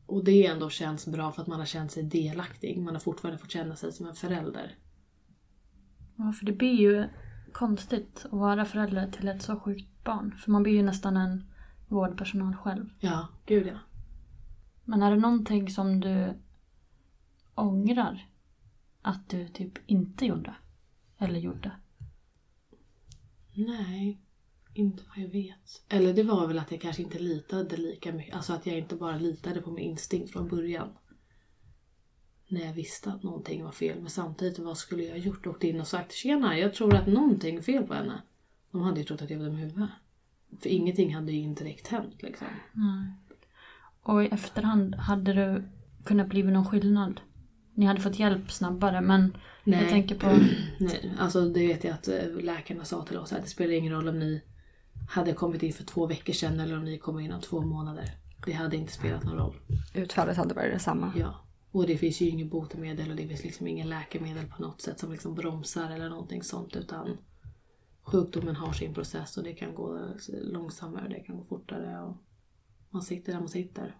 Och det ändå känns bra för att man har känt sig delaktig. Man har fortfarande fått känna sig som en förälder. ja, för det blir ju konstigt att vara förälder till ett så sjukt barn. För man blir ju nästan en vårdpersonal själv. Ja, gud ja. Men är det någonting som du ångrar att du typ inte gjorde? Eller gjorde? Nej, inte vad jag vet. Eller det var väl att jag kanske inte litade lika mycket. Alltså att jag inte bara litade på min instinkt från början. När jag visste att någonting var fel. Men samtidigt, vad skulle jag ha gjort? Åkt in och sagt tjena, jag tror att någonting är fel på henne. De hade ju trott att jag var dum i huvudet. För ingenting hade ju indirekt hänt liksom. Nej. Och i efterhand, hade det kunnat bli någon skillnad? Ni hade fått hjälp snabbare men jag tänker på... Nej, alltså det vet jag att eh, läkarna sa till oss att det spelar ingen roll om ni hade kommit in för två veckor sedan eller om ni kommer in om två månader. Det hade inte spelat någon roll. Utfallet hade varit detsamma. Ja. Och det finns ju inget botemedel och det finns liksom ingen läkemedel på något sätt som liksom bromsar eller någonting sånt utan sjukdomen har sin process och det kan gå långsammare, det kan gå fortare och man sitter där man sitter.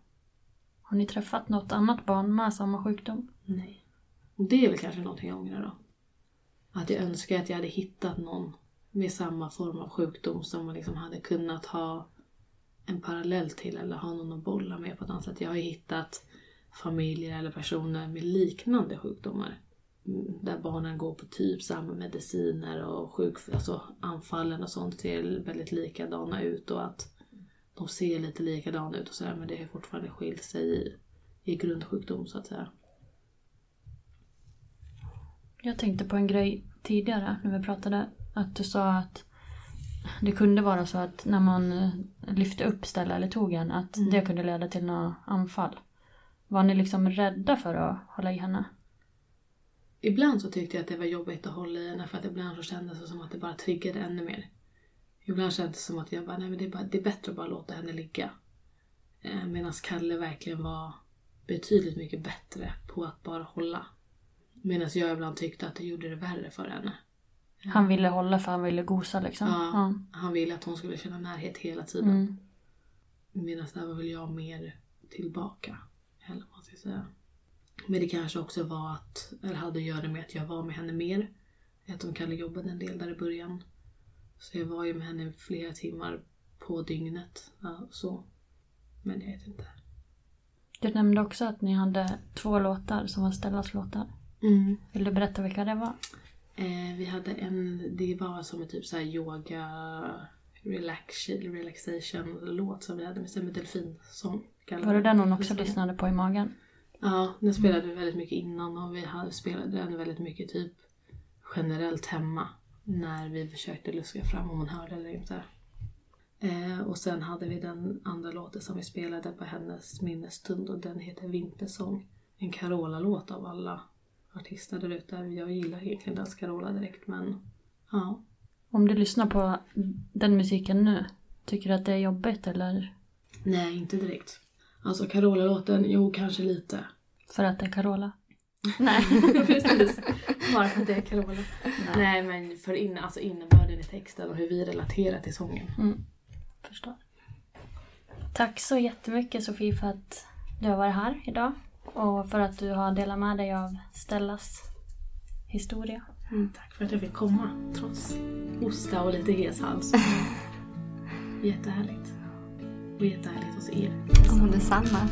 Har ni träffat något annat barn med samma sjukdom? Nej. Och det är väl kanske någonting jag ångrar då. Att jag önskar att jag hade hittat någon med samma form av sjukdom som man liksom hade kunnat ha en parallell till eller ha någon att bolla med på ett annat sätt. Jag har ju hittat familjer eller personer med liknande sjukdomar. Där barnen går på typ samma mediciner och sjuk, alltså anfallen och sånt ser väldigt likadana ut och att de ser lite likadana ut och sådär men det har fortfarande skilt sig i, i grundsjukdom så att säga. Jag tänkte på en grej tidigare när vi pratade. Att du sa att det kunde vara så att när man eh, lyfte upp Stella eller tog en att det kunde leda till något anfall. Var ni liksom rädda för att hålla i henne? Ibland så tyckte jag att det var jobbigt att hålla i henne för att ibland så kändes det som att det bara triggade ännu mer. Ibland kändes det som att jag bara, nej men det är, bara, det är bättre att bara låta henne ligga. Eh, Medan Kalle verkligen var betydligt mycket bättre på att bara hålla. Medan jag ibland tyckte att det gjorde det värre för henne. Han ville hålla för han ville gosa liksom. Ja, Han ville att hon skulle känna närhet hela tiden. Mm. Medan där var väl jag mer tillbaka. Eller vad man ska säga. Men det kanske också var att, eller hade att göra med att jag var med henne mer. Att de Kalle jobbade en del där i början. Så jag var ju med henne flera timmar på dygnet. Ja, så. Men jag vet inte. Du nämnde också att ni hade två låtar som var Stellas låtar. Vill du berätta vilka det var? Eh, vi hade en, det var som en typ så här yoga relax, relaxation låt som vi hade med, med delfinsång. Var det den hon också det. lyssnade på i magen? Ja, den spelade vi väldigt mycket innan och vi hade spelade den väldigt mycket typ generellt hemma. När vi försökte luska fram om hon hörde eller inte. Eh, och sen hade vi den andra låten som vi spelade på hennes minnesstund och den heter Vintersång. En Carola-låt av alla artister där ute. Jag gillar egentligen dans Carola direkt men ja. Om du lyssnar på den musiken nu, tycker du att det är jobbigt eller Nej, inte direkt. Alltså Carola-låten, jo kanske lite. för att det är Carola? Nej, precis. Bara för att det är Carola. Nej, men för in, alltså innebörden i texten och hur vi relaterar till sången. Förstår. Tack så jättemycket Sofie för att du har varit här idag. Och för att du har delat med dig av Stellas historia. Tack för att jag fick komma, trots hosta och lite hes hals. Jättehärligt. Och jättehärligt hos er. Och detsamma.